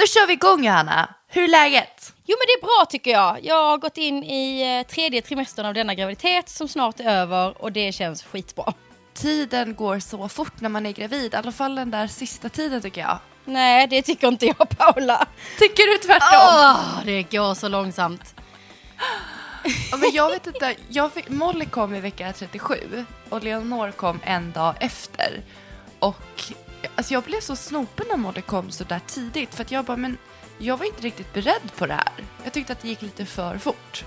Då kör vi igång Johanna. Hur är läget? Jo men det är bra tycker jag. Jag har gått in i eh, tredje trimestern av denna graviditet som snart är över och det känns skitbra. Tiden går så fort när man är gravid, i alla fall den där sista tiden tycker jag. Nej det tycker inte jag Paula. Tycker du tvärtom? Åh, det går så långsamt. Ja, men jag vet inte, jag fick, Molly kom i vecka 37 och Leonor kom en dag efter. Och alltså jag blev så snopen när Molly kom så där tidigt för att jag bara, men jag var inte riktigt beredd på det här. Jag tyckte att det gick lite för fort.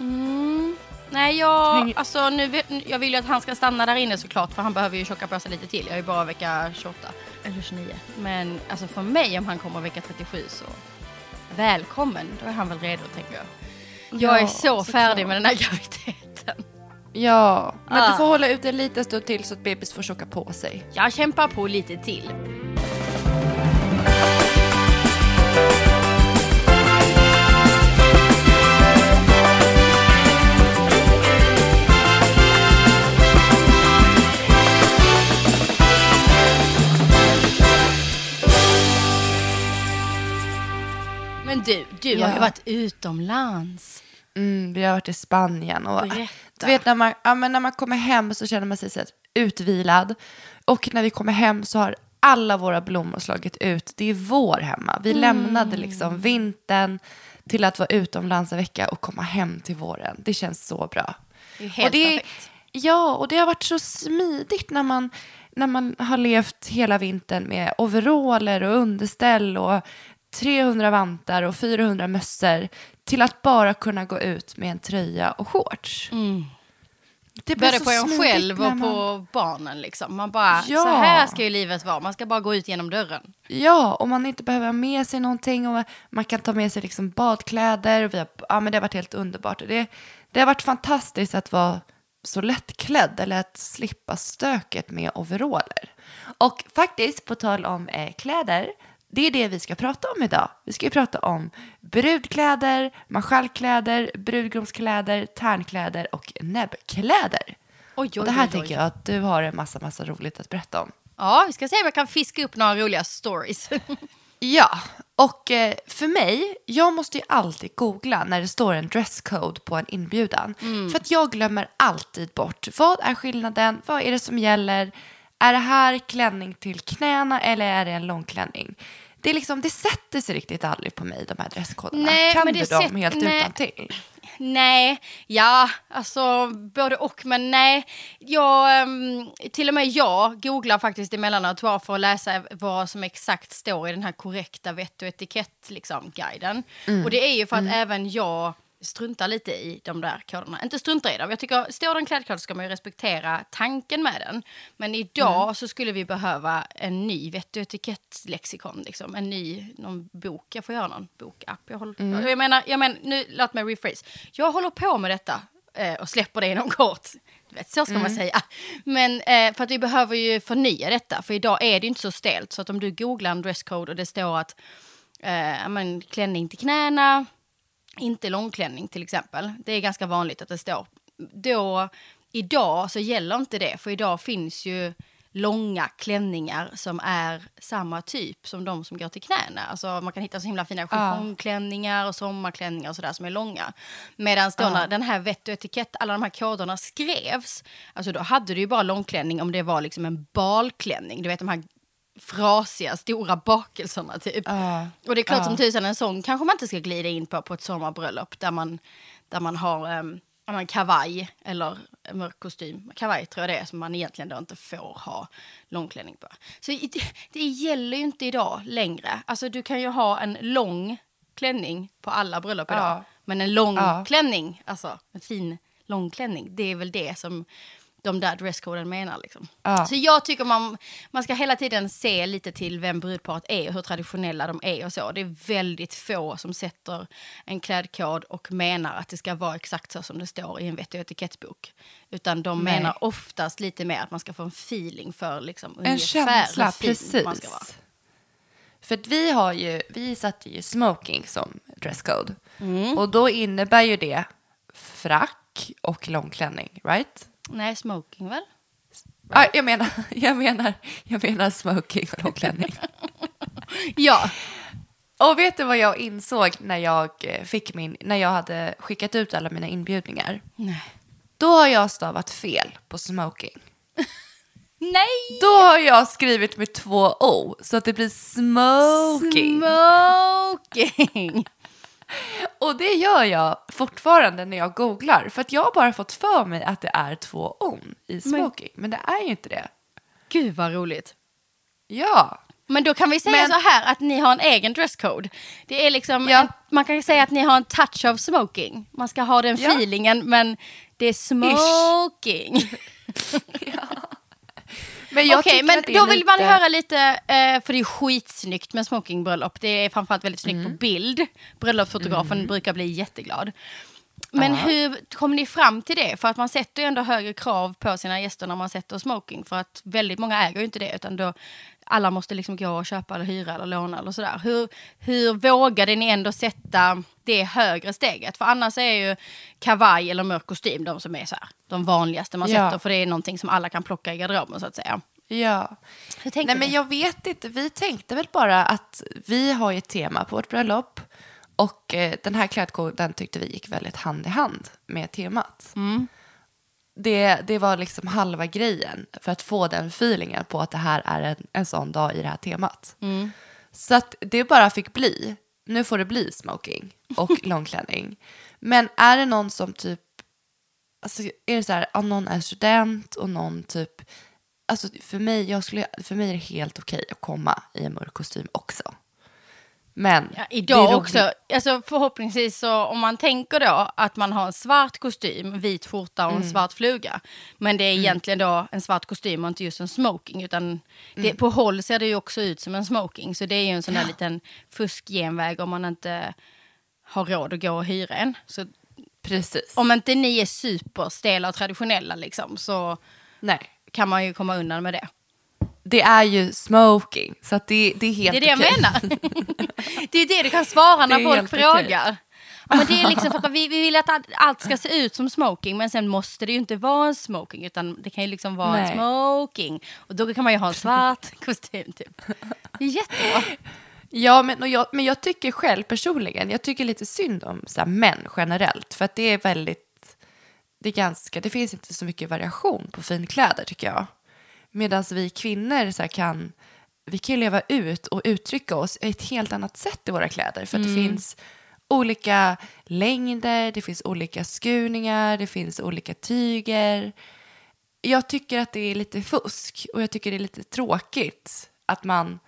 Mm. Nej jag, alltså nu, jag vill ju att han ska stanna där inne såklart för han behöver ju tjocka på sig lite till. Jag är ju bara vecka 28 eller 29. Men alltså för mig om han kommer vecka 37 så välkommen. Då är han väl redo tänker jag. Jag är Ja, så såklart. färdig med den här graviditeten. Ja, men Ah. du får hålla ut en liten stund till så att bebis får tjocka på sig. Jag kämpar på lite till. Men du, du har ju Ja. varit utomlands. Mm, vi har varit i Spanien och Berätta. Du vet när man, ja, men när man kommer hem så känner man sig så utvilad. Och när vi kommer hem så har alla våra blommor slagit ut. Det är vår hemma. Vi lämnade liksom vintern till att vara utomlands en vecka och komma hem till våren. Det känns så bra. Det är helt och det, perfekt. Ja, och det har varit så smidigt när man, när man har levt hela vintern med overaller och underställ och 300 vantar och 400 mössor till att bara kunna gå ut med en tröja och shorts. Det blir Både på en själv och man- på barnen liksom. Man bara, Ja. så här ska ju livet vara. Man ska bara gå ut genom dörren. Ja, och man inte behöver ha med sig någonting och man kan ta med sig liksom badkläder. Och vi har, ja, men det har varit helt underbart. Det, det har varit fantastiskt att vara så lättklädd eller att slippa stöket med overaller. Och faktiskt, på tal om eh, kläder, det är det vi ska prata om idag. Vi ska ju prata om brudkläder, marschallkläder, brudgumskläder, tärnkläder och näbbkläder. Oj, oj, Och det här oj, tänker jag att du har en massa, massa roligt att berätta om. Ja, vi ska se om jag kan fiska upp några roliga stories. Ja, och eh, för mig, jag måste ju alltid googla när det står en dresscode på en inbjudan. För att jag glömmer alltid bort, vad är skillnaden, vad är det som gäller, är det här klänning till knäna eller är det en långklänning? Det, är liksom, det sätter sig riktigt aldrig på mig, de här dresskoderna. Nej, kan men du det dem sätt- helt nej. utan till? nej, ja, alltså både och. Men nej, jag, ehm, till och med jag googlar faktiskt emellanåt bara för att läsa vad som exakt står i den här korrekta vett och etikett liksom, guiden. Och det är ju för att även jag struntar lite i de där koderna. Inte struntar i dem. Jag tycker, står det en klädkod ska man ju respektera tanken med den. Men idag så skulle vi behöva en ny vett och etikettlexikon. Liksom. En ny någon bok. Jag får göra någon bokapp. Jag, håller, jag menar, jag menar, nu låt mig rephrase. Jag håller på med detta eh, och släpper det inom kort. Vet, så ska man säga. Men eh, för att vi behöver ju förnya detta. För idag är det inte så stelt. Så att om du googlar en dresscode och det står att eh, men, klänning till knäna, inte långklänning till exempel. Det är ganska vanligt att det står. Då, idag så gäller inte det, för idag finns ju långa klänningar som är samma typ som de som går till knäna. Alltså man kan hitta så himla fina chiffongklänningar och sommarklänningar och sådär som är långa. Medan då när den här vett och etikett, alla de här koderna skrevs, alltså då hade du ju bara långklänning om det var liksom en balklänning. Du vet de här frasiga, stora bakelserna typ. Ja. Och det är klart Ja. som tusan en sån kanske man inte ska glida in på på ett sommarbröllop där man, där man har um, en kavaj eller mörk kostym. Kavaj tror jag det är som man egentligen då inte får ha långklänning på. Så det, det gäller ju inte idag längre. Alltså du kan ju ha en lång klänning på alla bröllop idag. Ja. Men en lång klänning, alltså en fin långklänning, det är väl det som de där dresskoden menar. Liksom. Ja. Så jag tycker man, man ska hela tiden se lite till vem brudparet är och hur traditionella de är och så. Det är väldigt få som sätter en klädkod och menar att det ska vara exakt så som det står i en vett och etikettbok. Utan de Nej. menar oftast lite mer att man ska få en feeling för liksom En ungefär känsla, hur fin precis. man ska vara. För vi har ju, vi satte ju smoking som dresscode. Mm. Och då innebär ju det frack och långklänning, right? Nej, smoking väl? Ah, jag, menar, jag, menar, jag menar smoking och långklänning. Ja, Och vet du vad jag insåg när jag eh, fick min, när jag hade skickat ut alla mina inbjudningar? Nej. Då har jag stavat fel på smoking. Nej! Då har jag skrivit med två O så att det blir smoking. Smoking! Och det gör jag fortfarande när jag googlar. För att jag har bara fått för mig att det är två O i smoking. Men, det är ju inte det. Gud vad roligt. Ja. Men då kan vi säga Men- så här att ni har en egen dresscode. Det är liksom, Ja. en, man kan säga att ni har en touch of smoking. Man ska ha den Ja. feelingen men det är smoking. Men jag Okej, tycker men att det är då vill man lite- höra lite, eh, för det är skitsnyggt med smokingbröllop. Det är framförallt väldigt snyggt Mm. på bild. Bröllopsfotografen brukar bli jätteglad. Men hur kom ni fram till det? För att man sätter ju ändå högre krav på sina gäster när man sätter smoking. För att väldigt många äger ju inte det. Utan då alla måste liksom gå och köpa eller hyra eller låna eller sådär. Hur, hur vågade ni ändå sätta det högre steget? För annars är ju kavaj eller mörk kostym de som är så här, de vanligaste man Ja. sätter. För det är någonting som alla kan plocka i garderoben så att säga. Ja. Hur tänkte Nej, men jag vet inte. Vi tänkte väl bara att vi har ett tema på vårt bröllop. Och eh, den här klädkoden tyckte vi gick väldigt hand i hand med temat. Mm. Det, det var liksom halva grejen för att få den feelingen på att det här är en, en sån dag i det här temat. Mm. Så att det bara fick bli. Nu får det bli smoking och långklänning. Men är det någon som typ, alltså är det så här, ja, någon är student och någon typ, alltså för mig, jag skulle, för mig är det helt okej att komma i en mörk kostym också. Men Ja, idag också, alltså förhoppningsvis så om man tänker då att man har en svart kostym, vit skjorta och en svart fluga. Men det är egentligen då en svart kostym och inte just en smoking. Utan det, på håll ser det ju också ut som en smoking. Så det är ju en sån där liten fuskgenväg om man inte har råd att gå och hyra en. Så Precis. om inte ni är superstela och traditionella liksom, så Nej. kan man ju komma undan med det. Det är ju smoking, så det, det är helt Det är det jag okej. menar. det är det du kan svara när folk frågar. Ja, men det är liksom för att vi, vi vill att allt- ska se ut som smoking men sen måste det ju inte vara en smoking utan det kan ju liksom vara en Nej. smoking. Och då kan man ju ha en svart kostym typ. Det är jättebra. Ja, men, jag, men jag tycker själv personligen, jag tycker lite synd om så här, män generellt. För att det är väldigt, det är ganska, det finns inte så mycket variation på finkläder tycker jag. Medan vi kvinnor så kan, vi kan leva ut och uttrycka oss ett helt annat sätt i våra kläder. För att det finns olika längder, det finns olika skurningar, det finns olika tyger. Jag tycker att det är lite fusk och jag tycker det är lite tråkigt att man,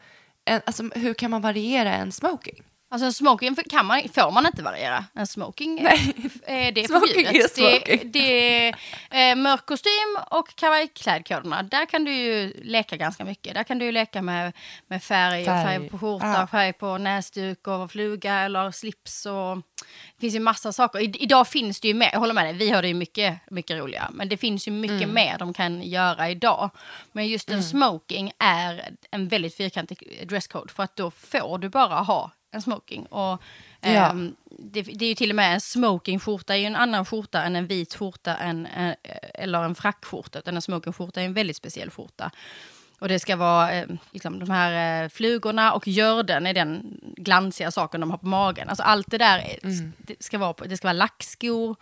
alltså hur kan man variera en smoking? Alltså en smoking kan man, får man inte variera. En smoking Nej. är det är Smoking förbjudet. är smoking. Det, det är eh, mörk kostym och kavajklädkoderna. Där kan du ju leka ganska mycket. Där kan du ju leka med, med färg, Färg. färg på skjorta, Ja. färg på näsduk och fluga eller slips. Och, det finns ju massa saker. I, idag finns det ju mer, jag håller med dig, vi har det ju mycket, mycket roligare. Men det finns ju mycket Mm. mer de kan göra idag. Men just en smoking är en väldigt fyrkantig dresscode. För att då får du bara ha en smoking. Och, Ja. ehm, det, det är ju till och med en smokingskjorta är ju en annan skjorta än en vit skjorta än, eh, eller en frackskjorta. Utan en smokingskjorta är en väldigt speciell skjorta. Och det ska vara eh, liksom, de här eh, flugorna och görden är den glansiga saken de har på magen. Alltså allt det där är, det ska vara, på, det ska vara lackskor.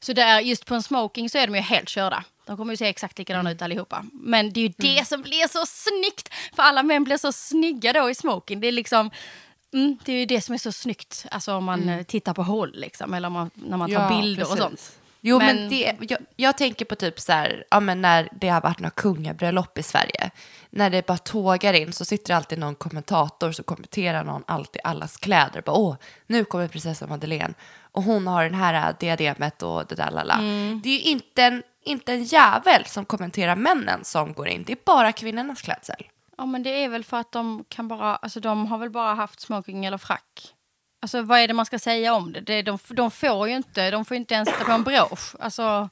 Så där, just på en smoking så är de ju helt körda. De kommer ju se exakt likadana ut allihopa. Men det är ju det som blir så snyggt. För alla män blir så snygga då i smoking. Det är liksom... Mm, det är ju det som är så snyggt, alltså om man eh, tittar på håll liksom, eller om man, när man tar bilder och precis. sånt. Jo, men, Men- det, jag, jag tänker på typ så här, ja, men när det har varit några kungabröllop i Sverige. När det bara tågar in så sitter det alltid någon kommentator så kommenterar någon alltid allas kläder. Bara, Åh, nu kommer prinsessan Madeleine och hon har den här äh, diademet och det där lala. Mm. Det är ju inte en, inte en jävel som kommenterar männen som går in. Det är bara kvinnornas klädsel. Ja men det är väl för att de kan bara, alltså de har väl bara haft smoking eller frack. Alltså vad är det man ska säga om det? det de, de får ju inte, de får inte ens sätta på en brosch. Alltså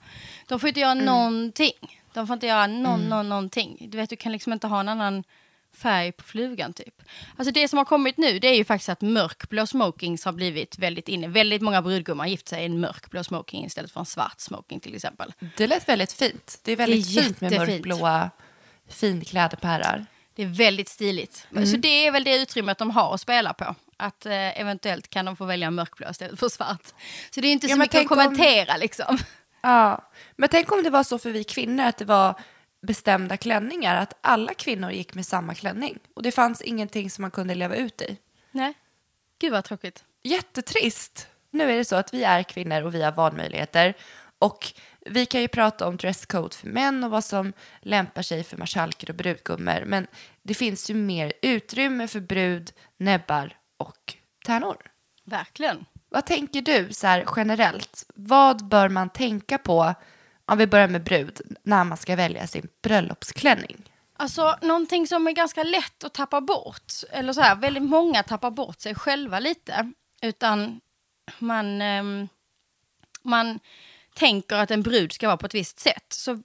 de får inte göra någonting. De får inte göra någon, någon, någonting. Du vet du kan liksom inte ha en annan färg på flugan typ. Alltså det som har kommit nu det är ju faktiskt att mörkblå smokings har blivit väldigt inne. Väldigt många brudgummar har gift sig i en mörkblå smoking istället för en svart smoking till exempel. Det lät väldigt fint. Det är väldigt Det är fint med mörkblåa finkläder på herrar. Det är väldigt stiligt. Så det är väl det utrymmet de har att spela på. Att eh, eventuellt kan de få välja mörkblå istället för svart. Så det är inte så mycket att tänk om- kommentera liksom. Ja, men tänk om det var så för vi kvinnor att det var bestämda klänningar, att alla kvinnor gick med samma klänning och det fanns ingenting som man kunde leva ut i. Nej, gud vad tråkigt. Jättetrist. Nu är det så att vi är kvinnor och vi har valmöjligheter och vi kan ju prata om dresscode för män och vad som lämpar sig för marskalker och brudgummor, men det finns ju mer utrymme för brud, näbbar och tärnor. Verkligen. Vad tänker du så här generellt? Vad bör man tänka på om vi börjar med brud när man ska välja sin bröllopsklänning? Alltså någonting som är ganska lätt att tappa bort, eller så här, väldigt många tappar bort sig själva lite, utan man, ehm, man tänker att en brud ska vara på ett visst sätt. Så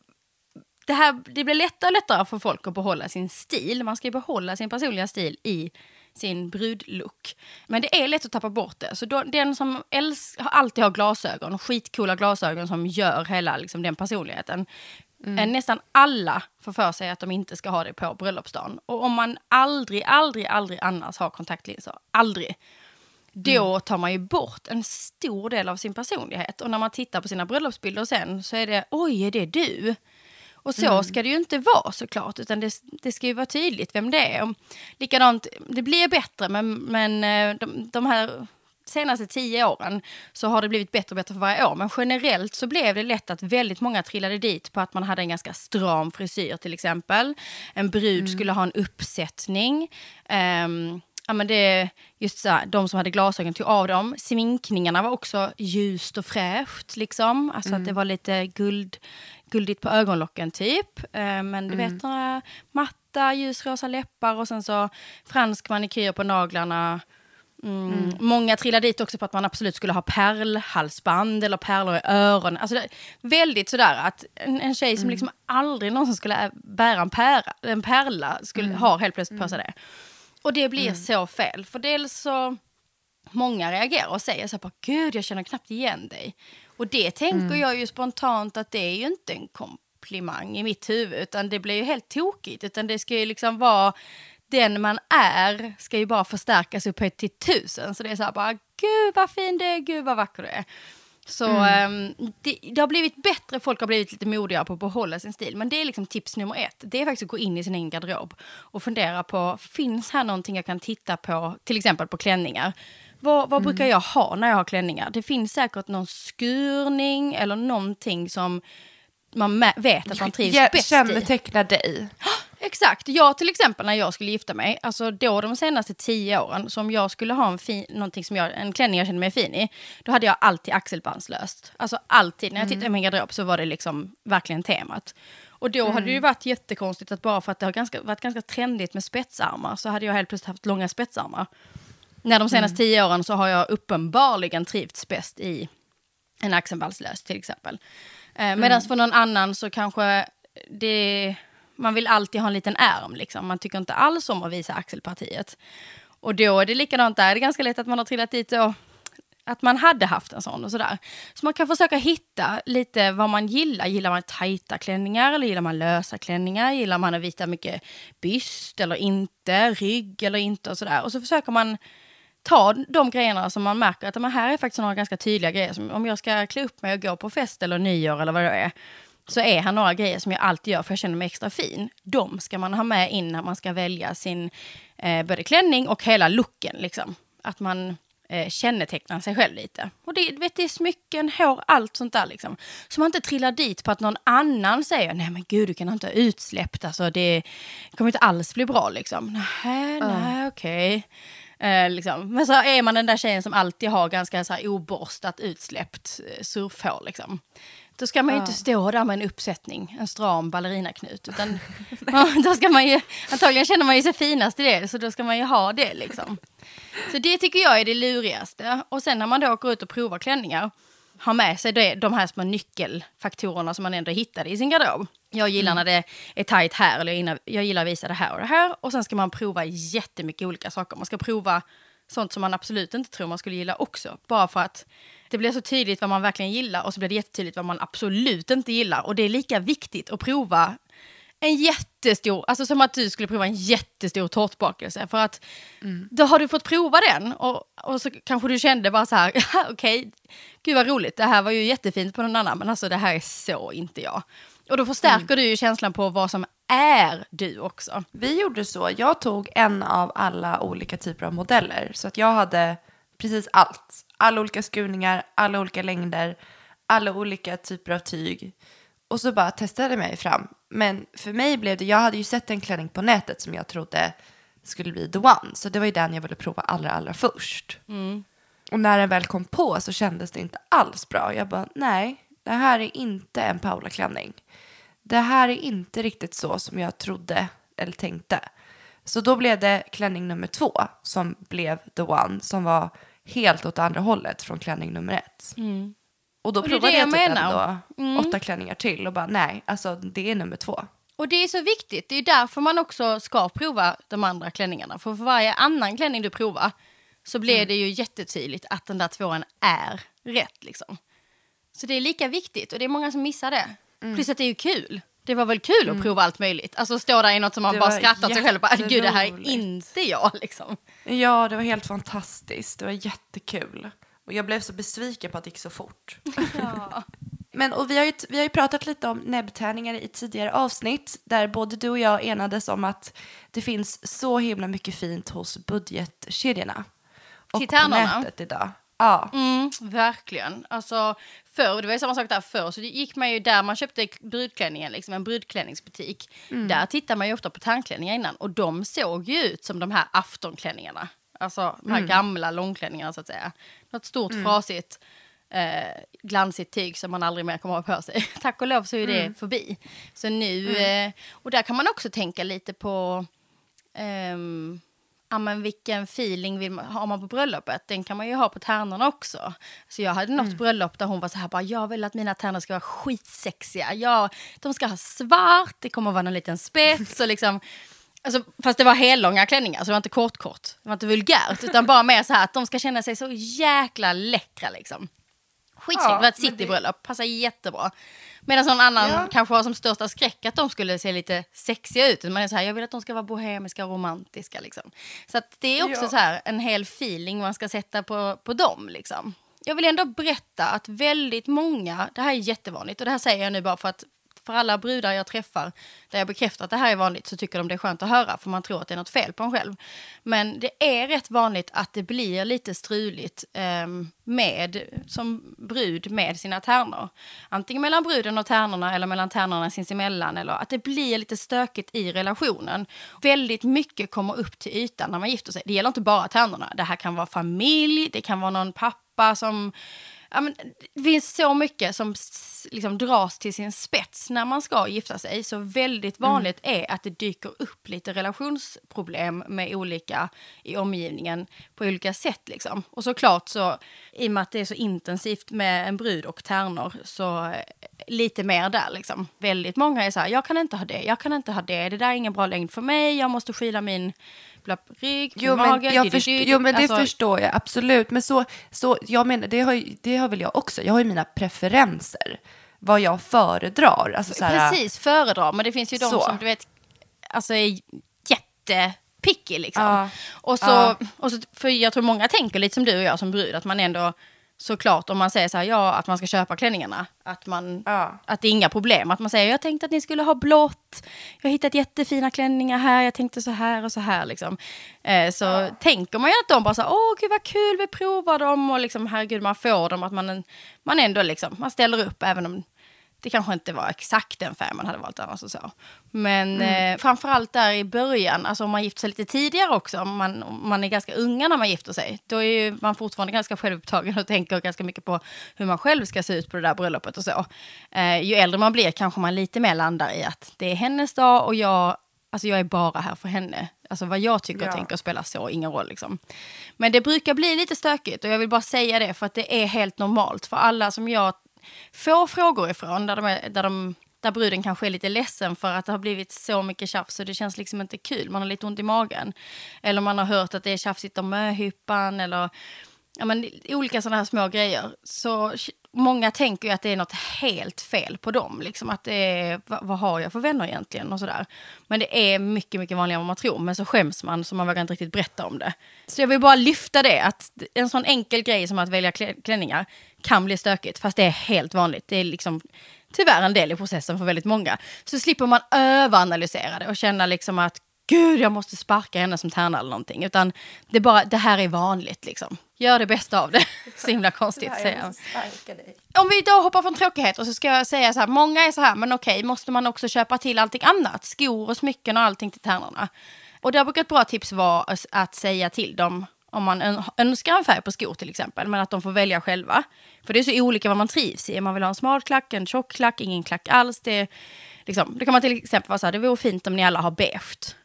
det, här, det blir lättare och lättare för folk att behålla sin stil. Man ska ju behålla sin personliga stil i sin brudlook. Men det är lätt att tappa bort det. Så då, den som älsk, alltid har glasögon, skitcoola glasögon som gör hela liksom, den personligheten. Eh, Nästan alla får för sig att de inte ska ha det på bröllopsdagen. Och om man aldrig, aldrig, aldrig annars har kontaktlinser, aldrig, då tar man ju bort en stor del av sin personlighet. Och när man tittar på sina bröllopsbilder sen så är det, oj, är det du? Och så ska det ju inte vara såklart, utan det, det ska ju vara tydligt vem det är. Och likadant, det blir bättre, men, men eh, de, de här senaste tio åren så har det blivit bättre och bättre för varje år. Men generellt så blev det lätt att väldigt många trillade dit på att man hade en ganska stram frisyr till exempel. En brud skulle ha en uppsättning. Ehm, ja, men det, just så här, de som hade glasögon tog av dem. Sminkningarna var också ljust och fräscht. Liksom. Alltså att det var lite guld, guldigt på ögonlocken typ. Eh, men du vet några matta ljusrosa läppar och sen så fransk manikyr på naglarna. Mm. Många trillade dit också på att man absolut skulle ha pärlhalsband eller pärlor i öronen. Alltså det, väldigt sådär att en, en tjej som liksom aldrig någonsin skulle bära en, pärla, en pärla skulle, har helt plötsligt på sig det. Och det blir så fel. För dels så, många reagerar och säger så här bara, gud jag känner knappt igen dig. Och det tänker jag ju spontant att det är ju inte en komplimang i mitt huvud, utan det blir ju helt tokigt. Utan det ska ju liksom vara, den man är ska ju bara förstärkas upp till tusen. Så det är så här bara, gud vad fin du är, gud vad vacker du är. Så ehm, det, det har blivit bättre, folk har blivit lite modigare på att behålla sin stil. Men det är liksom tips nummer ett. Det är faktiskt att gå in i sin egen garderob och fundera på, finns här någonting jag kan titta på, till exempel på klänningar. Vad, vad brukar jag ha när jag har klänningar? Det finns säkert någon skurning eller någonting som man vet att man trivs Ja, bäst i. Kännetecknar dig. Exakt. Jag till exempel när jag skulle gifta mig, alltså då de senaste tio åren, så om jag skulle ha en, fin, någonting som jag, en klänning jag kände mig fin i, då hade jag alltid axelbandslöst. Alltså alltid. När jag tittade i min garderob så var det liksom verkligen temat. Och då hade det ju varit jättekonstigt att bara för att det har ganska, varit ganska trendigt med spetsarmar så hade jag helt plötsligt haft långa spetsarmar. När de senaste tio åren så har jag uppenbarligen trivts bäst i en axelbandslös till exempel. Eh, Medan för någon annan så kanske det, man vill alltid ha en liten ärm. Liksom. Man tycker inte alls om att visa axelpartiet. Och då är det likadant där. Det är ganska lätt att man har trillat dit och att man hade haft en sån och sådär. Så man kan försöka hitta lite vad man gillar. Gillar man tajta klänningar eller gillar man lösa klänningar? Gillar man att vita mycket byst eller inte? Rygg eller inte och sådär. Och så försöker man ta de grejerna som man märker att men här är faktiskt några ganska tydliga grejer. Som om jag ska klä upp mig och gå på fest eller nyår eller vad det är. Så är här några grejer som jag alltid gör för jag känner mig extra fin. De ska man ha med in när man ska välja sin eh, både klänning och hela looken. Liksom. Att man eh, kännetecknar sig själv lite. Och det, vet, det är smycken, hår, allt sånt där. Liksom. Så man inte trillar dit på att någon annan säger nej men gud du kan inte ha utsläppt. Alltså, det kommer inte alls bli bra. Liksom. Nej, nej, okej. Eh, liksom. Men så är man den där tjejen som alltid har ganska så här, oborstat utsläppt eh, surfhår. Liksom. Då ska man ju inte stå där med en uppsättning, en stram ballerinaknut. Utan då ska man ju, antagligen känner man ju sig finast i det, så då ska man ju ha det. Liksom. Så det tycker jag är det lurigaste. Och sen när man då går ut och provar klänningar, ha med sig det, de här små nyckelfaktorerna som man ändå hittade i sin garderob. Jag gillar när det är tajt här, eller jag gillar- jag gillar att visa det här och det här. Och sen ska man prova jättemycket olika saker. Man ska prova sånt som man absolut inte tror man skulle gilla också. Bara för att det blir så tydligt vad man verkligen gillar och så blir det jättetydligt vad man absolut inte gillar. Och det är lika viktigt att prova en jättestor, alltså som att du skulle prova en jättestor tårtbakelse. För att då har du fått prova den och, och så kanske du kände bara så här, okej, okay, gud vad roligt, det här var ju jättefint på någon annan, men alltså det här är så inte jag. Och då förstärker du ju känslan på vad som är du också. Vi gjorde så, jag tog en av alla olika typer av modeller. Så att jag hade precis allt. Alla olika skurningar, alla olika längder, alla olika typer av tyg. Och så bara testade jag mig fram. Men för mig blev det, jag hade ju sett en klänning på nätet som jag trodde skulle bli the one. Så det var ju den jag ville prova allra, allra först. Mm. Och när den väl kom på så kändes det inte alls bra. Jag bara, nej, det här är inte en Paula-klänning. Det här är inte riktigt så som jag trodde eller tänkte. Så då blev det klänning nummer två som blev the one som var helt åt andra hållet från klänning nummer ett. Mm. Och då Och provade det jag, jag typ menar. Mm. ändå åtta klänningar till och bara nej, alltså det är nummer två. Och det är så viktigt, det är därför man också ska prova de andra klänningarna. För för varje annan klänning du provar så blir det ju jättetydligt att den där tvåan är rätt liksom. Så det är lika viktigt och det är många som missar det. Plus att det är ju kul. Det var väl kul att prova allt möjligt. Alltså stå där i något som man Det bara åt sig själv och bara, gud det här är jätteroligt." inte jag liksom. Ja, det var helt fantastiskt. Det var jättekul. Och jag blev så besviken på att det gick så fort. Men och vi har, ju, vi har ju pratat lite om näbbtärningar i tidigare avsnitt där både du och jag enades om att det finns så himla mycket fint hos budgetkedjorna. Och på nätet idag. Ja. Mm, verkligen. Alltså, förr, det var ju samma sak där förr, så det gick man ju där man köpte brudklänningen, liksom en brudklänningsbutik. Där tittar man ju ofta på tandklänningar innan och de såg ju ut som de här aftonklänningarna. Alltså de här gamla långklänningarna så att säga. Något stort frasigt eh, glansigt tyg som man aldrig mer kommer att ha på sig. Tack och lov så är det förbi. Så nu, eh, och där kan man också tänka lite på ehm, ja, men vilken feeling vill man, har man på bröllopet? Den kan man ju ha på tärnorna också. Så jag hade något bröllop där hon var så här, bara, jag vill att mina tärnor ska vara skitsexiga. Ja, de ska ha svart, det kommer att vara en liten spets och liksom Alltså, fast det var hellånga klänningar, så det var inte kort kort. Det var inte vulgärt, utan bara mer så här att de ska känna sig så jäkla läckra liksom. Skitsnyggt, Ja, det var ett men det- citybröllop, passar jättebra. Medan någon annan Ja. kanske har som största skräck att de skulle se lite sexiga ut. Man är så här, jag vill att de ska vara bohemiska och romantiska liksom. Så det är också Ja. så här en hel feeling man ska sätta på, på dem liksom. Jag vill ändå berätta att väldigt många, det här är jättevanligt och det här säger jag nu bara för att för alla brudar jag träffar där jag bekräftar att det här är vanligt så tycker de det är skönt att höra för man tror att det är något fel på en själv. Men det är rätt vanligt att det blir lite struligt eh, med, som brud med sina tärnor. Antingen mellan bruden och tärnorna eller mellan tärnorna sinsemellan. Eller att det blir lite stökigt i relationen. Väldigt mycket kommer upp till ytan när man gifter sig. Det gäller inte bara tärnorna. Det här kan vara familj, det kan vara någon pappa som Ja, men det finns så mycket som liksom dras till sin spets när man ska gifta sig. Så väldigt vanligt är att det dyker upp lite relationsproblem med olika i omgivningen på olika sätt. Liksom. Och såklart så, i och med att det är så intensivt med en brud och tärnor, så eh, lite mer där liksom. Väldigt många är så här, jag kan inte ha det, jag kan inte ha det, det där är ingen bra längd för mig, jag måste skyla min blapp, rygg, Jo, mage, men, jag först, jo, men det alltså- förstår jag absolut. Men så, så jag menar, det har, det har väl jag också. Jag har ju mina preferenser. Vad jag föredrar. Alltså, så här, Precis, föredrar. Men det finns ju de Så. som du vet, alltså är jättepicky liksom. Ja. Och, så, Ja. och så, för jag tror många tänker lite som du och jag som brud, att man ändå såklart om man säger så här, ja, att man ska köpa klänningarna, att, man, Ja. att det är inga problem. Att man säger, jag tänkte att ni skulle ha blått, jag har hittat jättefina klänningar här, jag tänkte så här och så här liksom. Eh, så tänker man ju att de bara så här, åh gud vad kul, vi provar dem och liksom herregud man får dem, att man, man ändå liksom, man ställer upp även om det kanske inte var exakt den färg man hade valt annars och så. Men eh, framförallt där i början, alltså om man gifter sig lite tidigare också, om man, om man är ganska unga när man gifter sig, då är man fortfarande ganska självupptagen och tänker ganska mycket på hur man själv ska se ut på det där bröllopet och så. Eh, ju äldre man blir kanske man lite mer landar i att det är hennes dag och jag, alltså jag är bara här för henne. Alltså vad jag tycker och Ja. tänker spelar så ingen roll liksom. Men det brukar bli lite stökigt och jag vill bara säga det för att det är helt normalt för alla som jag få frågor ifrån där, de är, där, de, där bruden kanske är lite ledsen för att det har blivit så mycket tjafs och det känns liksom inte kul. Man har lite ont i magen. Eller man har hört att det är tjafsigt om möhippan eller ja, men, olika sådana här små grejer. Så många tänker ju att det är något helt fel på dem. Liksom att det är, vad, vad har jag för vänner egentligen och sådär. Men det är mycket, mycket vanligare än vad man tror. Men så skäms man så man vågar inte riktigt berätta om det. Så jag vill bara lyfta det, att en sån enkel grej som att välja klänningar kan bli stökigt. Fast det är helt vanligt. Det är liksom tyvärr en del i processen för väldigt många. Så slipper man överanalysera det och känna liksom att gud, jag måste sparka henne som tärna eller någonting. Utan det, bara, det här är vanligt liksom. Gör det bästa av det. så himla konstigt säga. Om vi då hoppar från tråkigheter så ska jag säga så här, många är så här, men okej, måste man också köpa till allting annat? Skor och smycken och allting till tärnorna. Och där brukar ett bra tips vara att säga till dem om man önskar en färg på skor till exempel, men att de får välja själva. För det är så olika vad man trivs i. Man vill ha en smal klack, en tjock klack, ingen klack alls. Det, liksom, då kan man till exempel vara så här, det vore fint om ni alla har beige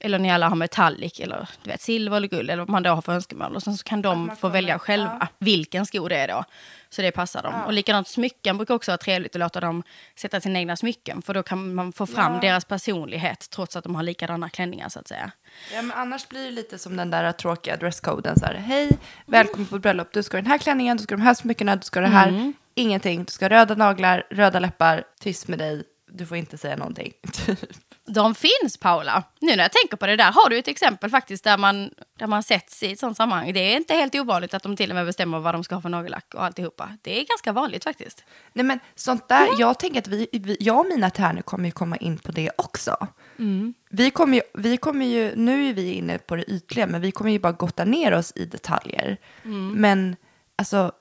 eller ni alla har metallic eller du vet, silver eller guld eller vad man då har för önskemål. Och sen så kan de få välja själva ja. vilken sko det är då. Så det passar dem. Ja. Och likadant smycken brukar också vara trevligt att låta dem sätta sina egna smycken. För då kan man få fram ja. deras personlighet trots att de har likadana klänningar så att säga. Ja men annars blir det lite som den där tråkiga dresscoden. Så här, Hej, välkommen på bröllop. Du ska ha den här klänningen, du ska ha de här smyckena, du ska ha det här. Mm. Ingenting. Du ska ha röda naglar, röda läppar, tyst med dig. Du får inte säga någonting. De finns Paula. Nu när jag tänker på det där har du ett exempel faktiskt där man, där man sätts i ett sånt sammanhang. Det är inte helt ovanligt att de till och med bestämmer vad de ska ha för nagellack och alltihopa. Det är ganska vanligt faktiskt. Nej men sånt där, mm. jag tänker att vi, vi, jag och mina tärnor kommer ju komma in på det också. Mm. Vi, kommer ju, vi kommer ju, nu är vi inne på det ytliga, men vi kommer ju bara gotta ner oss i detaljer. Mm. Men alltså,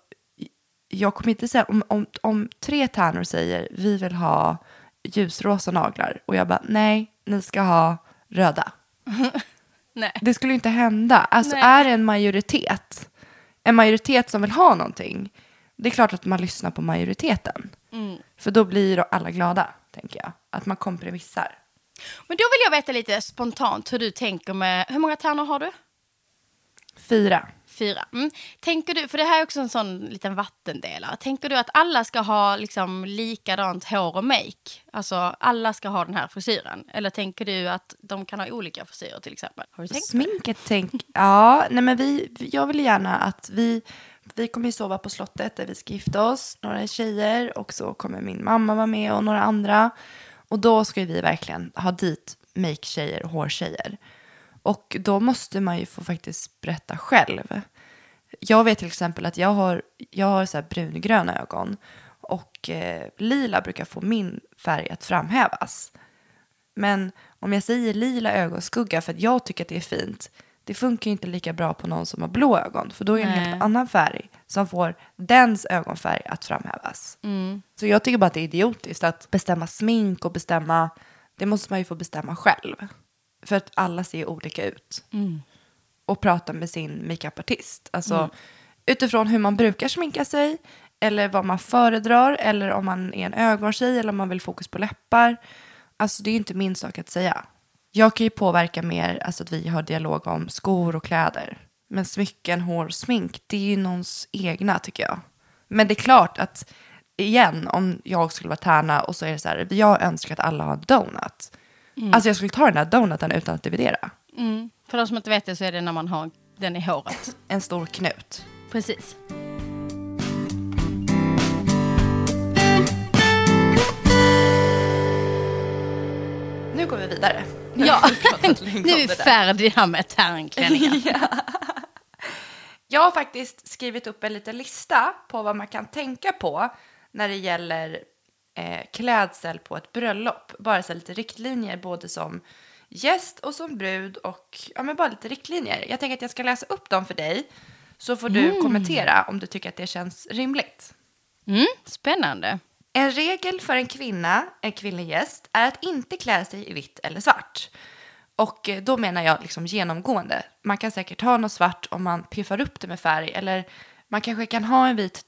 jag kommer inte säga, om, om, om tre tärnor säger vi vill ha ljusrosa naglar. Och jag bara, nej, ni ska ha röda. nej. Det skulle ju inte hända. Alltså nej. är det en majoritet, en majoritet som vill ha någonting, det är klart att man lyssnar på majoriteten. Mm. För då blir alla glada, tänker jag. Att man kompromissar. Men då vill jag veta lite spontant hur du tänker med, hur många tärnor har du? Fyra fyra. Mm. Tänker du, för det här är också en sån liten vattendelare. Tänker du att alla ska ha liksom likadant hår och make? Alltså alla ska ha den här frisyren? Eller tänker du att de kan ha olika frisyrer till exempel? Har du tänkt Sminket tänk, ja, nej men vi, jag vill gärna att vi, vi kommer ju sova på slottet där vi ska gifta oss, några tjejer och så kommer min mamma vara med och några andra. Och då ska vi verkligen ha dit make-tjejer och hårtjejer. Och då måste man ju få faktiskt berätta själv. Jag vet till exempel att jag har, jag har så brungröna ögon och eh, lila brukar få min färg att framhävas. Men om jag säger lila ögonskugga för att jag tycker att det är fint, det funkar inte lika bra på någon som har blå ögon, för då är det en helt annan färg som får dens ögonfärg att framhävas. Mm. Så jag tycker bara att det är idiotiskt att bestämma smink och bestämma, det måste man ju få bestämma själv. För att alla ser olika ut. Mm. Och prata med sin makeupartist. Alltså mm. utifrån hur man brukar sminka sig. Eller vad man föredrar. Eller om man är en ögontjej eller om man vill fokus på läppar. Alltså det är inte min sak att säga. Jag kan ju påverka mer, alltså att vi har dialog om skor och kläder. Men smycken, hår och smink, det är ju någons egna tycker jag. Men det är klart att, igen, om jag skulle vara tärna och så är det så här, jag önskar att alla har donut. Mm. Alltså jag skulle ta den där donuten utan att dividera. Mm. För de som inte vet det så är det när man har den i håret. En stor knut. Precis. Nu går vi vidare. Ja, nu är vi färdiga med tärnklänningar. ja. Jag har faktiskt skrivit upp en liten lista på vad man kan tänka på när det gäller eh, klädsel på ett bröllop. Bara så lite riktlinjer både som gäst och som brud och ja, men bara lite riktlinjer. Jag tänker att jag ska läsa upp dem för dig så får du mm. kommentera om du tycker att det känns rimligt. Mm, spännande. En regel för en kvinna, en kvinnlig gäst, är att inte klä sig i vitt eller svart. Och eh, då menar jag liksom genomgående. Man kan säkert ha något svart om man piffar upp det med färg eller man kanske kan ha en vit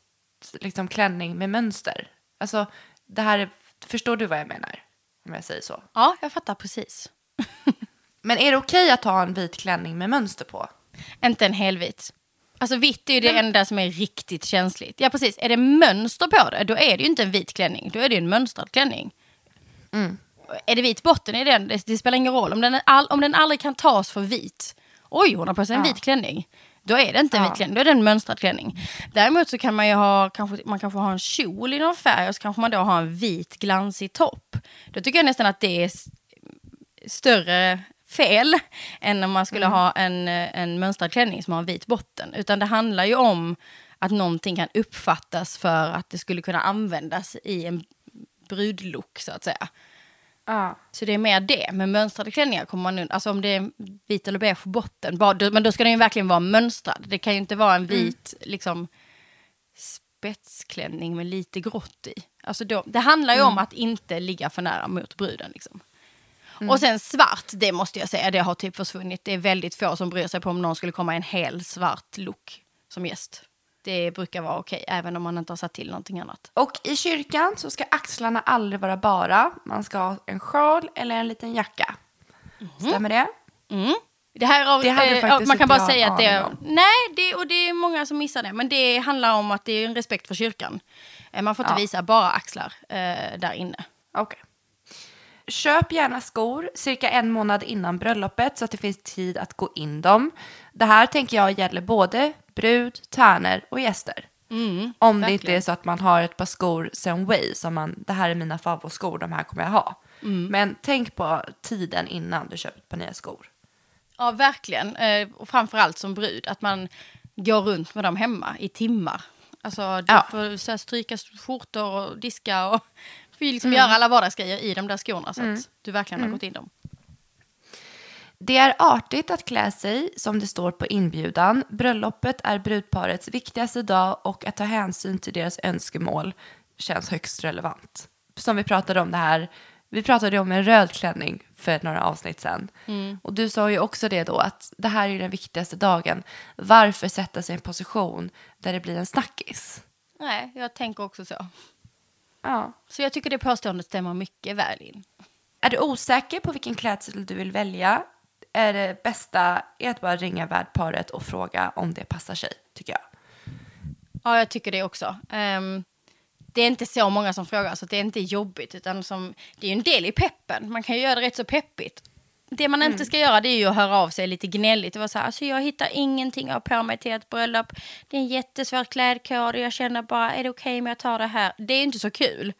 liksom, klänning med mönster. Alltså det här är, förstår du vad jag menar? Om jag säger så. Ja, jag fattar precis. Men är det okej okay att ha en vit klänning med mönster på? Inte en helvit. Alltså vitt är ju det enda som är riktigt känsligt. Ja precis, är det mönster på det, då är det ju inte en vit klänning. Då är det ju en mönstrad klänning. Mm. Är det vit botten i den, det, det, spelar ingen roll. Om den, all, om den aldrig kan tas för vit. Oj, hon har på sig en ja. vit klänning. Då är det inte en Ja. vit klänning, då är det en mönstrad klänning. Däremot så kan man ju ha, kanske, man kanske har en kjol i någon färg och så kanske man då har en vit glansig topp. Då tycker jag nästan att det är större fel än om man skulle ha en, en mönstrad klänning som har en vit botten. Utan det handlar ju om att någonting kan uppfattas för att det skulle kunna användas i en brudlook så att säga. Ja. Så det är mer det. Med mönstrade klänningar kommer man undan. Alltså om det är vit eller beige på botten. Men då ska den ju verkligen vara mönstrad. Det kan ju inte vara en vit liksom spetsklänning med lite grått i. Alltså då, det handlar ju om att inte ligga för nära mot bruden. Liksom. Och sen svart, det måste jag säga, det har typ försvunnit. Det är väldigt få som bryr sig på om någon skulle komma i en hel svart look som gäst. Det brukar vara okej, även om man inte har satt till någonting annat. Och i kyrkan så ska axlarna aldrig vara bara. Man ska ha en sjal eller en liten jacka. Stämmer det? Mm. Det här av, Det eh, man kan bara säga att det är... Nej, det, och det är många som missar det. Men det handlar om att det är en respekt för kyrkan. Eh, Man får inte Ja. visa bara axlar eh, där inne. Okej. Köp gärna skor cirka en månad innan bröllopet så att det finns tid att gå in dem. Det här tänker jag gäller både brud, tärnor och gäster. Mm, Om det inte verkligen. är så att man har ett par skor sen way som man, det här är mina favoritskor, de här kommer jag ha. Mm. Men tänk på tiden innan du köper ett par nya skor. Ja, verkligen. Eh, och framförallt som brud, att man går runt med dem hemma i timmar. Alltså, du Ja. får så här, stryka skjortor och diska och får liksom göra alla vardagsgrejer i de där skorna så att du verkligen har gått in dem. Det är artigt att klä sig som det står på inbjudan. Bröllopet är brudparets viktigaste dag och att ta hänsyn till deras önskemål känns högst relevant. Som vi pratade om det här, vi pratade om en röd klänning för några avsnitt sedan. Och du sa ju också det då att det här är den viktigaste dagen. Varför sätta sig i en position där det blir en snackis? Nej, jag tänker också så. Ja. Så jag tycker det påståendet stämmer mycket väl in. Är du osäker på vilken klädsel du vill välja är det bästa är att bara ringa värdparet och fråga om det passar sig, tycker jag. Ja, jag tycker det också. Ehm, det är inte så många som frågar, så det är inte jobbigt. Utan som, det är ju en del i peppen. Man kan ju göra det rätt så peppigt. Det man inte ska göra det är ju att höra av sig lite gnälligt. Det var så här, alltså jag hittar ingenting att ha på mig till ett bröllop. Det är en jättesvår klädkod och jag känner bara, är det okej om jag tar det här? Det är inte så kul.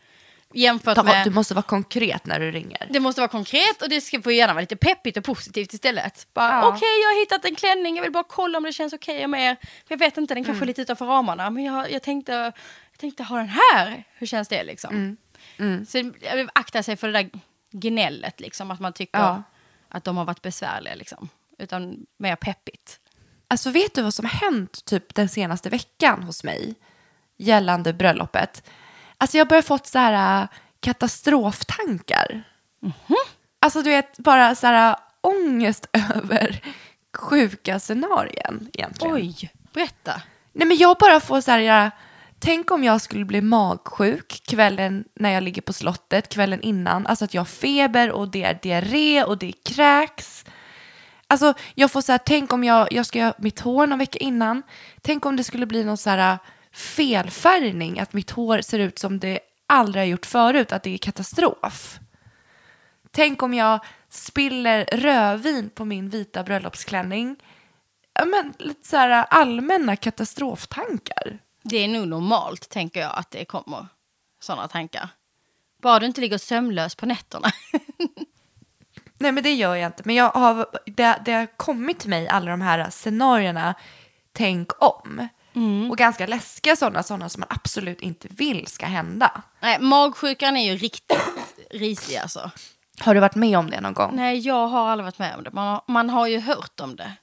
Jämfört Ta, med... du måste vara konkret när du ringer. Det måste vara konkret och det ska få gärna vara lite peppigt och positivt istället. Bara, Ja. Okej, jag har hittat en klänning, jag vill bara kolla om det känns okej med er. Jag vet inte, den kanske är lite utanför ramarna, men jag, jag, tänkte, jag tänkte ha den här. Hur känns det liksom? Så jag vill akta sig för det där gnället, liksom, att man tycker Ja. att de har varit besvärliga. Liksom. Utan mer peppigt. Alltså vet du vad som har hänt typ den senaste veckan hos mig gällande bröllopet? Alltså jag har börjat fått så här äh, katastroftankar. Alltså du vet bara så här äh, ångest över sjuka scenarien egentligen. Oj, berätta. Nej men jag bara får så här, jag, tänk om jag skulle bli magsjuk kvällen när jag ligger på slottet, kvällen innan. Alltså att jag har feber och det är diarré och det är kräks. Alltså jag får så här, tänk om jag, jag ska göra mitt hår någon vecka innan. Tänk om det skulle bli någon så här felfärgning, att mitt hår ser ut som det aldrig har gjort förut, att det är katastrof. Tänk om jag spiller rödvin på min vita bröllopsklänning. Men lite så här allmänna katastroftankar. Det är nog normalt, tänker jag, att det kommer sådana tankar. Bara du inte ligger sömnlös på nätterna. Nej, men det gör jag inte. Men jag har, det, det har kommit till mig, alla de här scenarierna, tänk om. Och ganska läskiga sådana, sådana som man absolut inte vill ska hända. Nej, magsjukan är ju riktigt risig alltså. Har du varit med om det någon gång? Nej, jag har aldrig varit med om det. Man har, man har ju hört om det.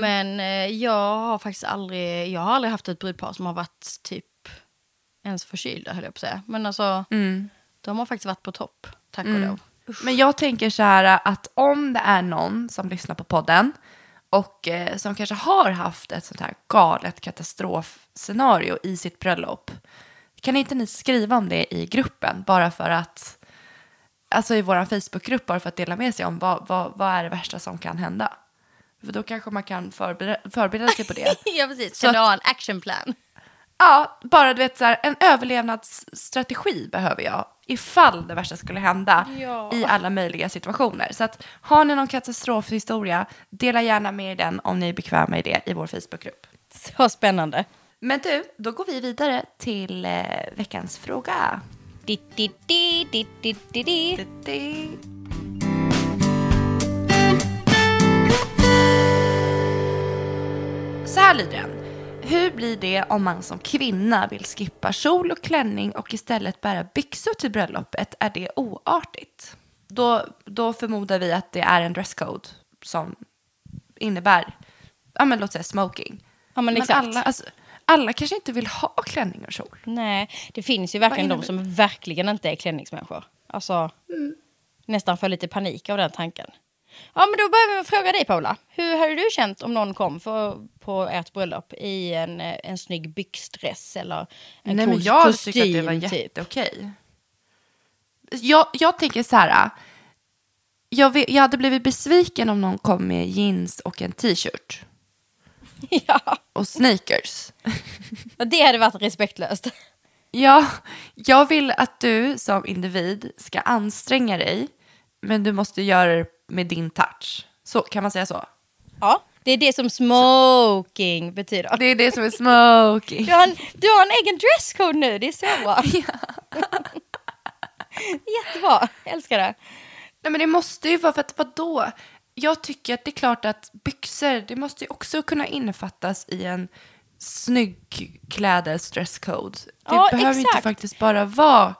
Men eh, jag har faktiskt aldrig, jag har aldrig haft ett brudpar som har varit typ ens förkylda, höll jag på att säga. Men alltså, de har faktiskt varit på topp, tack och lov. Men jag tänker så här att om det är någon som lyssnar på podden och eh, som kanske har haft ett sånt här galet katastrofscenario i sitt bröllop. Kan inte ni skriva om det i gruppen bara för att, alltså i vår Facebookgrupp bara för att dela med sig om vad, vad, vad är det värsta som kan hända? För då kanske man kan förbereda, förbereda sig på det. ja, precis. Så att- en actionplan? Ja, bara du vet så här, en överlevnadsstrategi behöver jag ifall det värsta skulle hända Ja. i alla möjliga situationer. Så att har ni någon katastrofhistoria, dela gärna med er den om ni är bekväma i det i vår Facebookgrupp. Så spännande. Men du, då går vi vidare till eh, veckans fråga. Di, di, di, di, di, di, di. Det- Så här lyder den. Hur blir det om man som kvinna vill skippa kjol och klänning och istället bära byxor till bröllopet? Är det oartigt? Då, då förmodar vi att det är en dresscode som innebär, ja men låt säga smoking. Ja, men exakt. alla, alltså, alla kanske inte vill ha klänning och kjol. Nej, det finns ju verkligen de som verkligen inte är klänningsmänniskor. Alltså, nästan får lite panik av den tanken. Ja, men då börjar vi med att fråga dig Paula. Hur hade du känt om någon kom för, på ert bröllop i en, en snygg byxdress eller en Nej, cool men jag kostym? tycker att det var typ? jätteokej. Jag, jag tänker så här. Jag, vet, jag hade blivit besviken om någon kom med jeans och en t-shirt. ja, Och sneakers. det hade varit respektlöst. Ja, jag vill att du som individ ska anstränga dig. Men du måste göra det med din touch. Så, kan man säga så? Ja, det är det som smoking betyder. Det är det som är smoking. Du har, en, du har en egen dresscode nu, det är så bra. Jättebra, älskar det. Nej men det måste ju vara för att vadå? Jag tycker att det är klart att byxor, det måste ju också kunna innefattas i en snygg klädels dresscode. Det Ja, behöver inte exakt. faktiskt bara vara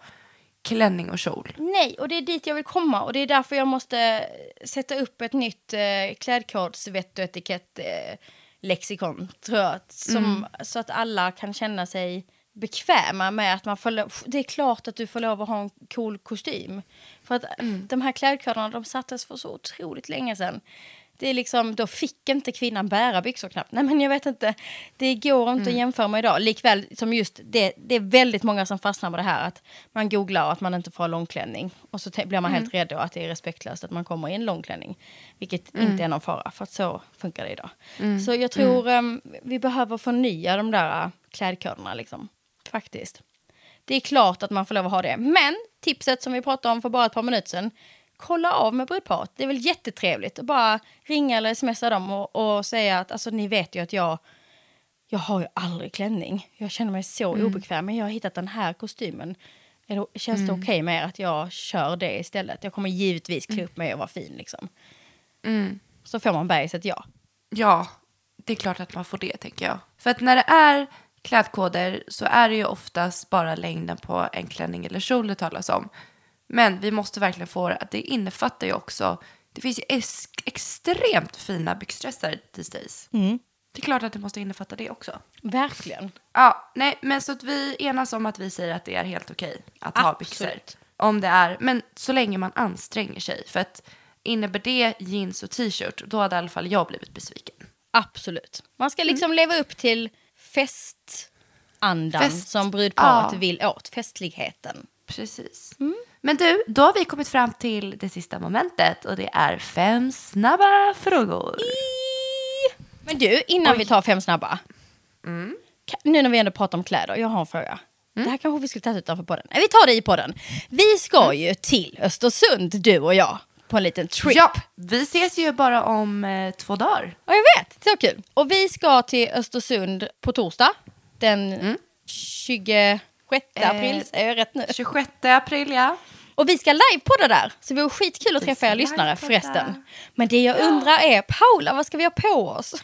klänning och kjol. Nej, och det är dit jag vill komma och det är därför jag måste sätta upp ett nytt eh, klädkods vett och etikett eh, lexikon, tror jag. Som, Så att alla kan känna sig bekväma med att man får lov, det är klart att du får lov att ha en cool kostym. För att de här klädkoderna de sattes för så otroligt länge sedan. Det är liksom, då fick inte kvinnan bära byxor knappt. Nej men jag vet inte, det går inte att jämföra med idag. Likväl som just det, det är väldigt många som fastnar med det här att man googlar att man inte får ha långklänning. Och så blir man helt rädd att det är respektlöst att man kommer i en långklänning. Vilket inte är någon fara, för att så funkar det idag. Så jag tror em, vi behöver förnya de där äh, klädkoderna liksom. Faktiskt. Det är klart att man får lov att ha det. Men tipset som vi pratade om för bara ett par minuter sedan. Kolla av med brudparet. Det är väl jättetrevligt att bara ringa eller smsa dem och, och säga att alltså, ni vet ju att jag, jag har ju aldrig klänning. Jag känner mig så obekväm men jag har hittat den här kostymen. Är det, känns det okej med er att jag kör det istället? Jag kommer givetvis klä upp mig och vara fin liksom. Så får man bergis ett ja. Ja, det är klart att man får det tänker jag. För att när det är klädkoder så är det ju oftast bara längden på en klänning eller kjol det talas om. Men vi måste verkligen få att det innefattar ju också, det finns ju ex- extremt fina byxdressar these days. Det är klart att det måste innefatta det också. Verkligen. Ja, nej, men så att vi enas om att vi säger att det är helt okej att ha byxor. Absolut. Om det är, men så länge man anstränger sig. För att innebär det jeans och t-shirt, då hade i alla fall jag blivit besviken. Absolut. Man ska liksom leva upp till festandan Fest. som brudparet Ja. vill åt. Festligheten. Precis. Men du, då har vi kommit fram till det sista momentet och det är fem snabba frågor. Men du, innan vi tar fem snabba. Ka- Nu när vi ändå pratar om kläder, jag har en fråga. Det här kanske vi skulle ta utanför podden. Nej, vi tar det i podden. Vi ska ju till Östersund, du och jag, på en liten trip. Ja, vi ses ju bara om eh, två dagar. Ja, jag vet. Så kul. Och vi ska till Östersund på torsdag. Den 26 april. Är jag rätt nu? 26 april, ja. Och vi ska livepodda där. Så det vore skitkul att träffa er lyssnare förresten. Men det jag undrar är, Paula, vad ska vi ha på oss?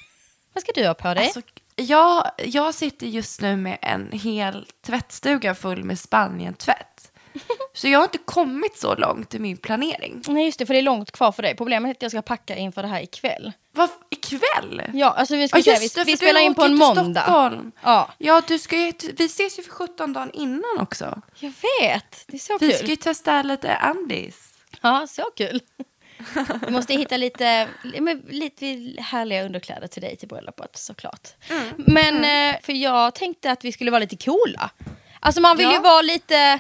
vad ska du ha på dig? Alltså, jag, jag sitter just nu med en hel tvättstuga full med Spanien-tvätt. Så jag har inte kommit så långt i min planering. Nej just det, för det är långt kvar för dig. Problemet är att jag ska packa inför det här ikväll. Vad, ikväll? Ja, alltså vi, ska Ja, säga, vi, det, vi spelar in på en måndag. Stockholm. Ja, Ja, du ska ju, vi ses ju för 17 dagar innan också. jag vet. Det är så Vi ska ju kul. testa lite Andis. Ja, så kul. Vi måste hitta lite, lite härliga underkläder till dig till bröllopet såklart. Mm. Men eh, för jag tänkte att vi skulle vara lite coola. Alltså man vill ju Ja. vara lite...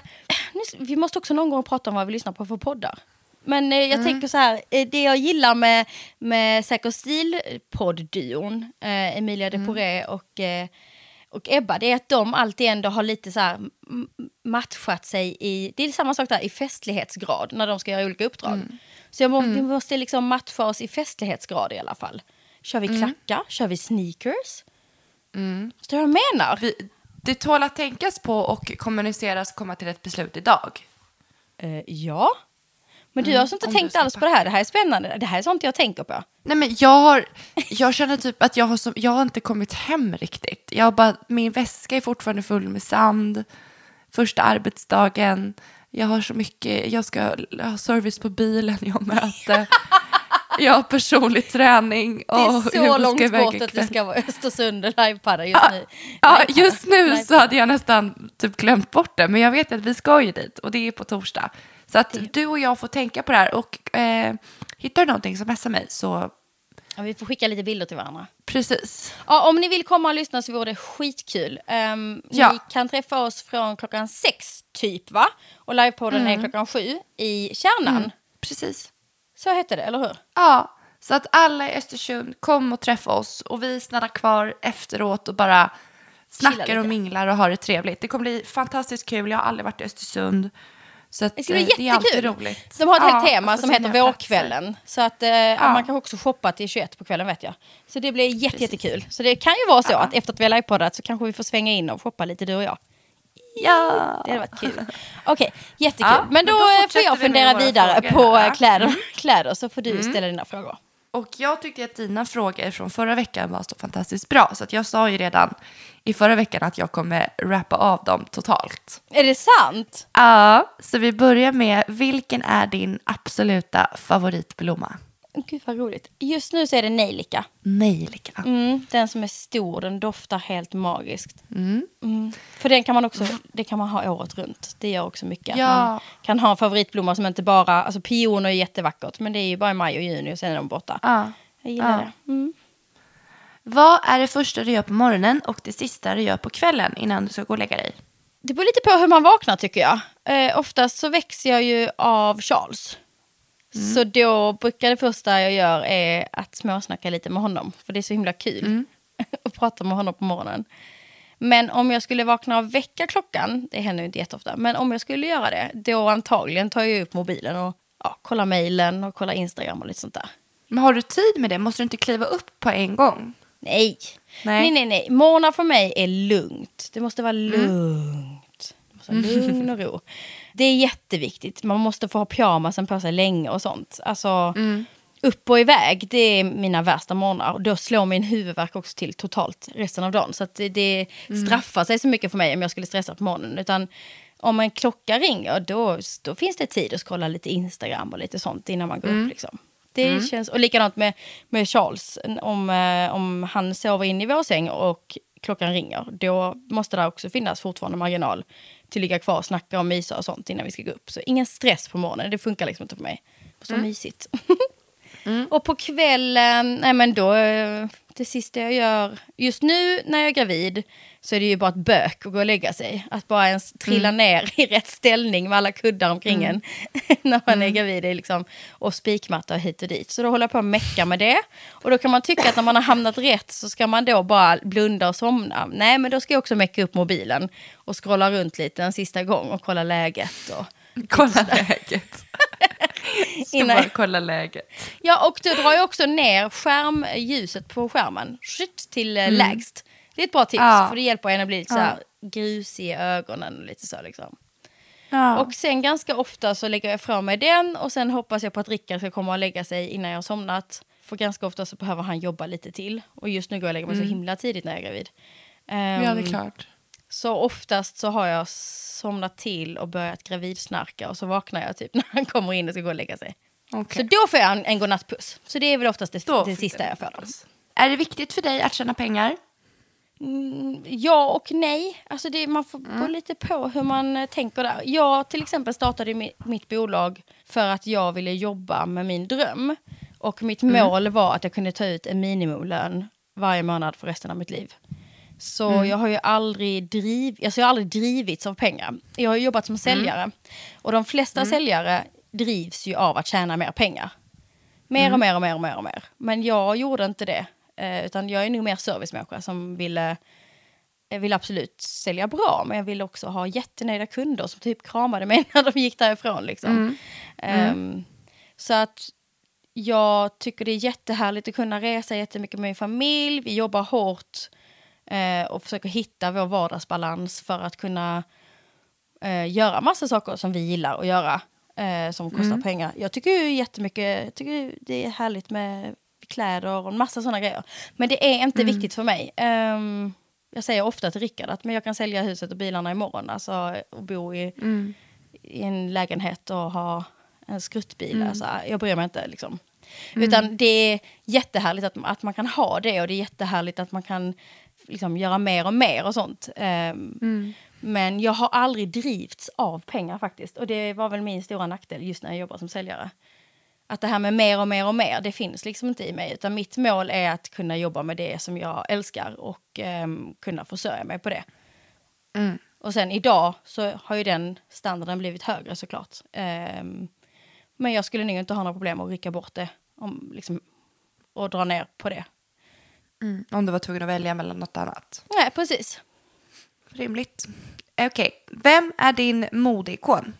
Nu- Vi måste också någon gång prata om vad vi lyssnar på för poddar. Men eh, jag Mm. tänker så här, eh, det jag gillar med, med Säker stil-podd-duon, eh, Emilia Mm. de Poré och eh, och Ebba, det är att de alltid ändå har lite så här matchat sig i, det är samma sak där i festlighetsgrad när de ska göra olika uppdrag. Så jag må, vi måste liksom matcha oss i festlighetsgrad i alla fall. Kör vi klackar? Kör vi sneakers? Förstår du vad jag menar? Vi, det tål att tänkas på och kommuniceras och komma till ett beslut idag. Eh, ja. Men du har alltså inte du tänkt alls på det här. Det här är spännande. Det här är sånt jag tänker på. Nej men jag har, jag känner typ att jag har, som, jag har inte kommit hem riktigt. Jag bara, min väska är fortfarande full med sand. Första arbetsdagen. Jag har så mycket, jag ska ha service på bilen, jag har har personlig träning. Det är och så långt bort att det ska vara Östersund och livepadda just nu. Ja, just nu så hade jag nästan typ glömt bort det. Men jag vet att vi ska ju dit och det är på torsdag. Så att du och jag får tänka på det här. Och eh, hittar du någonting så messa mig. Så Ja, vi får skicka lite bilder till varandra. precis. Ja, om ni vill komma och lyssna så vore det skitkul. Um, Ja. Ni kan träffa oss från klockan sex typ va? Och livepodden är klockan sju i Kärnan. Precis. Så heter det, eller hur? Ja, så att alla i Östersund, kom och träffa oss. Och vi stannar kvar efteråt och bara snackar och minglar och har det trevligt. Det kommer bli fantastiskt kul. Jag har aldrig varit i Östersund. Så att, Det ska bli eh, det är alltid jättekul. roligt. De har ett Ja, helt tema som heter. Vårkvällen. Så att eh, man kan också shoppa till 21 på kvällen vet jag. Så det blir jätte, Precis. jättekul. Så det kan ju vara så att efter att vi har livepoddat så kanske vi får svänga in och shoppa lite du och jag. Ja. Det hade varit kul. Okej, jättekul. Ja, men då, då får jag fundera vidare frågor på eh, va? kläder, kläder så får du ställa dina frågor. Och jag tyckte att dina frågor från förra veckan var så fantastiskt bra. Så att jag sa ju redan i förra veckan att jag kommer rappa av dem totalt. Är det sant? Ja, så vi börjar med vilken är din absoluta favoritblomma? Gud vad roligt. Just nu så är det nejlika. Nejlika. Mm, den som är stor, den doftar helt magiskt. Mm. För den kan man också det kan man ha året runt. Det gör också mycket. Ja. Man kan ha en favoritblomma som inte bara, alltså pioner är jättevackert, men det är ju bara i maj och juni och sen är de borta. Ja. Jag gillar Ja. det. Mm. Vad är det första du gör på morgonen och det sista du gör på kvällen innan du ska gå och lägga dig? Det beror lite på hur man vaknar tycker jag. Eh, oftast så växer jag ju av Charles. Så då brukar det första jag gör är att småsnacka lite med honom. För det är så himla kul att prata med honom på morgonen. Men om jag skulle vakna av väckarklockan, det händer ju inte jätteofta, men om jag skulle göra det, då antagligen tar jag upp mobilen och ja, kollar mejlen och kollar Instagram och lite sånt där. Men har du tid med det? Måste du inte kliva upp på en gång? Nej. Nej. nej, nej, nej. Morgnar för mig är lugnt. Det måste vara lugnt. Det måste vara lugn och ro. Det är jätteviktigt. Man måste få ha pyjamasen på sig länge och sånt. Alltså, upp och iväg, det är mina värsta morgnar. Och då slår min huvudvärk också till totalt resten av dagen. Så det, det straffar sig så mycket för mig om jag skulle stressa på morgonen. Utan om en klocka ringer, då, då finns det tid att scrolla lite Instagram och lite sånt innan man går upp. Liksom. Det känns, och likadant med, med Charles. Om, eh, om han sover in i vår säng och klockan ringer, då måste det också finnas fortfarande marginal till ligga kvar och snacka och mysa och sånt innan vi ska gå upp. Så ingen stress på morgonen, det funkar liksom inte för mig. Det måste vara mysigt. Och på kvällen, nej men då, eh, det sista jag gör, just nu när jag är gravid så är det ju bara ett bök att gå och lägga sig. Att bara ens trilla ner i rätt ställning med alla kuddar omkring en när man är gravid är liksom, och spikmatta hit och dit. Så då håller jag på att mecka med det. Och då kan man tycka att när man har hamnat rätt så ska man då bara blunda och somna. Nej men då ska jag också mecka upp mobilen och scrolla runt lite en sista gång och kolla läget. Och, Kolla läget. Ska Innan- bara kolla läget. Ja, och då drar jag också ner skärmljuset på skärmen Shit, till eh, lägst. Det är ett bra tips, Ja. för det hjälper en att bli lite så här grusig i ögonen. Och lite så liksom. Ja. Och sen ganska ofta så lägger jag ifrån mig den och sen hoppas jag på att Rickard ska komma och lägga sig innan jag har somnat. För ganska ofta så behöver han jobba lite till. Och just nu går jag och lägger mig så himla tidigt när jag är gravid. ja, det är Ehm, klart. Så oftast så har jag somnat till och börjat gravidsnarka och så vaknar jag typ när han kommer in och ska gå och lägga sig. Okej. Så då får jag en, en godnattpuss. Så det är väl oftast det, det sista jag får. Då. Är det viktigt för dig att tjäna pengar? Ja och nej. Alltså det, man får gå lite på hur man eh, tänker där. Jag till exempel startade mi- mitt bolag för att jag ville jobba med min dröm. Och mitt mål var att jag kunde ta ut en minimumlön varje månad för resten av mitt liv. Så jag har ju aldrig, driv, alltså jag har aldrig drivits av pengar. Jag har jobbat som säljare. Och de flesta säljare drivs ju av att tjäna mer pengar. Mer och mer och mer och mer och mer. Men jag gjorde inte det. Eh, utan jag är nog mer servicemänniska som ville jag vill absolut sälja bra, men jag vill också ha jättenöjda kunder som typ kramade mig när de gick därifrån. Liksom. Um, så att jag tycker det är jättehärligt att kunna resa jättemycket med min familj. Vi jobbar hårt eh, och försöker hitta vår vardagsbalans för att kunna eh, göra massa saker som vi gillar att göra. Eh, som kostar Mm. pengar. Jag tycker ju jättemycket, jag tycker det är härligt med kläder och en massa sådana grejer. Men det är inte viktigt för mig. Ehm, jag säger ofta till Rickard att men jag kan sälja huset och bilarna imorgon. Alltså, och bo i, i en lägenhet och ha en skruttbil. Alltså, jag bryr mig inte. Liksom. Utan det är jättehärligt att, att man kan ha det och det är jättehärligt att man kan liksom, göra mer och mer och sånt. Ehm, Men jag har aldrig drivits av pengar faktiskt. Och det var väl min stora nackdel just när jag jobbade som säljare. Att det här med mer och mer och mer, det finns liksom inte i mig. Utan mitt mål är att kunna jobba med det som jag älskar och ehm, kunna försörja mig på det. Mm. Och sen idag så har ju den standarden blivit högre såklart. Ehm, men jag skulle nog inte ha några problem att rycka bort det om, liksom, och dra ner på det. Mm. Om du var tvungen att välja mellan något annat. Nej, precis. Rimligt. Okej, vem är din modeikon?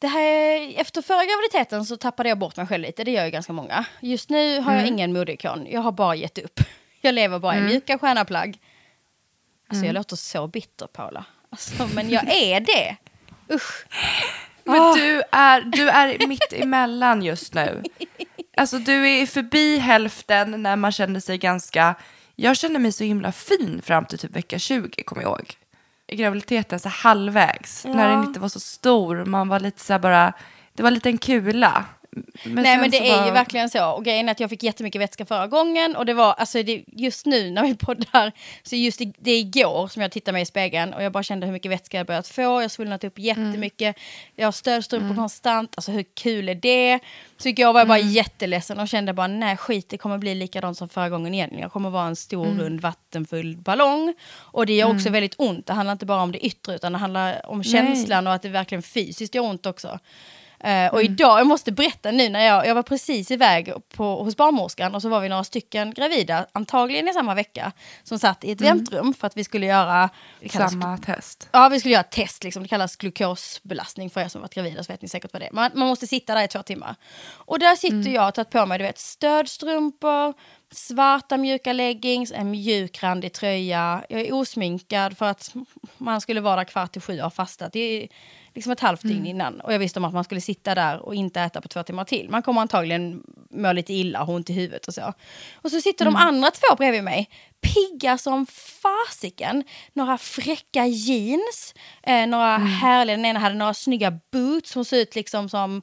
Det här, efter förra graviditeten så tappade jag bort mig själv lite, det gör ju ganska många. Just nu har jag ingen modeikon, jag har bara gett upp. Jag lever bara i mjuka sköna plagg. Alltså jag låter så bitter Paula. Alltså, men jag är det. Usch. Men du, är, du är mitt emellan just nu. Alltså du är förbi hälften när man känner sig ganska... Jag kände mig så himla fin fram till typ vecka 20, kommer jag ihåg. I graviditeten så halvvägs, när den inte var så stor. Man var lite så bara... Det var lite en kula. Men Nej men det är bara- ju verkligen så. Och grejen är att jag fick jättemycket vätska förra gången. Och det var, alltså det, just nu när vi poddar, så just i, det är igår som jag tittade mig i spegeln. Och jag bara kände hur mycket vätska jag börjat få. Jag har svullnat upp jättemycket. Jag har stödstrumpor konstant. Alltså hur kul är det? Så igår var jag bara jätteledsen och kände bara nej skit det kommer bli likadant som förra gången igen. Jag kommer vara en stor rund vattenfull ballong. Och det gör också väldigt ont. Det handlar inte bara om det yttre utan det handlar om känslan och att det verkligen fysiskt gör ont också. Eh, och idag, jag måste berätta nu när jag, jag var precis iväg på, hos barnmorskan och så var vi några stycken gravida, antagligen i samma vecka, som satt i ett väntrum för att vi skulle göra kallas- Samma test. Ja, vi skulle göra ett test, liksom. det kallas glukosbelastning för er som varit gravida så vet ni säkert vad det är. Man, man måste sitta där i två timmar. Och där sitter jag och tagit på mig du vet, stödstrumpor, svarta mjuka leggings, en mjuk randig tröja. Jag är osminkad för att man skulle vara där kvart till sju och ha fastat. Det är liksom ett halvt dygn innan. Och jag visste om att man skulle sitta där och inte äta på två timmar till. Man kommer antagligen må lite illa, ha ont i huvudet och så. Och så sitter de andra två bredvid mig, pigga som fasiken. Några fräcka jeans, eh, några härliga, den ena hade några snygga boots, hon såg ut liksom som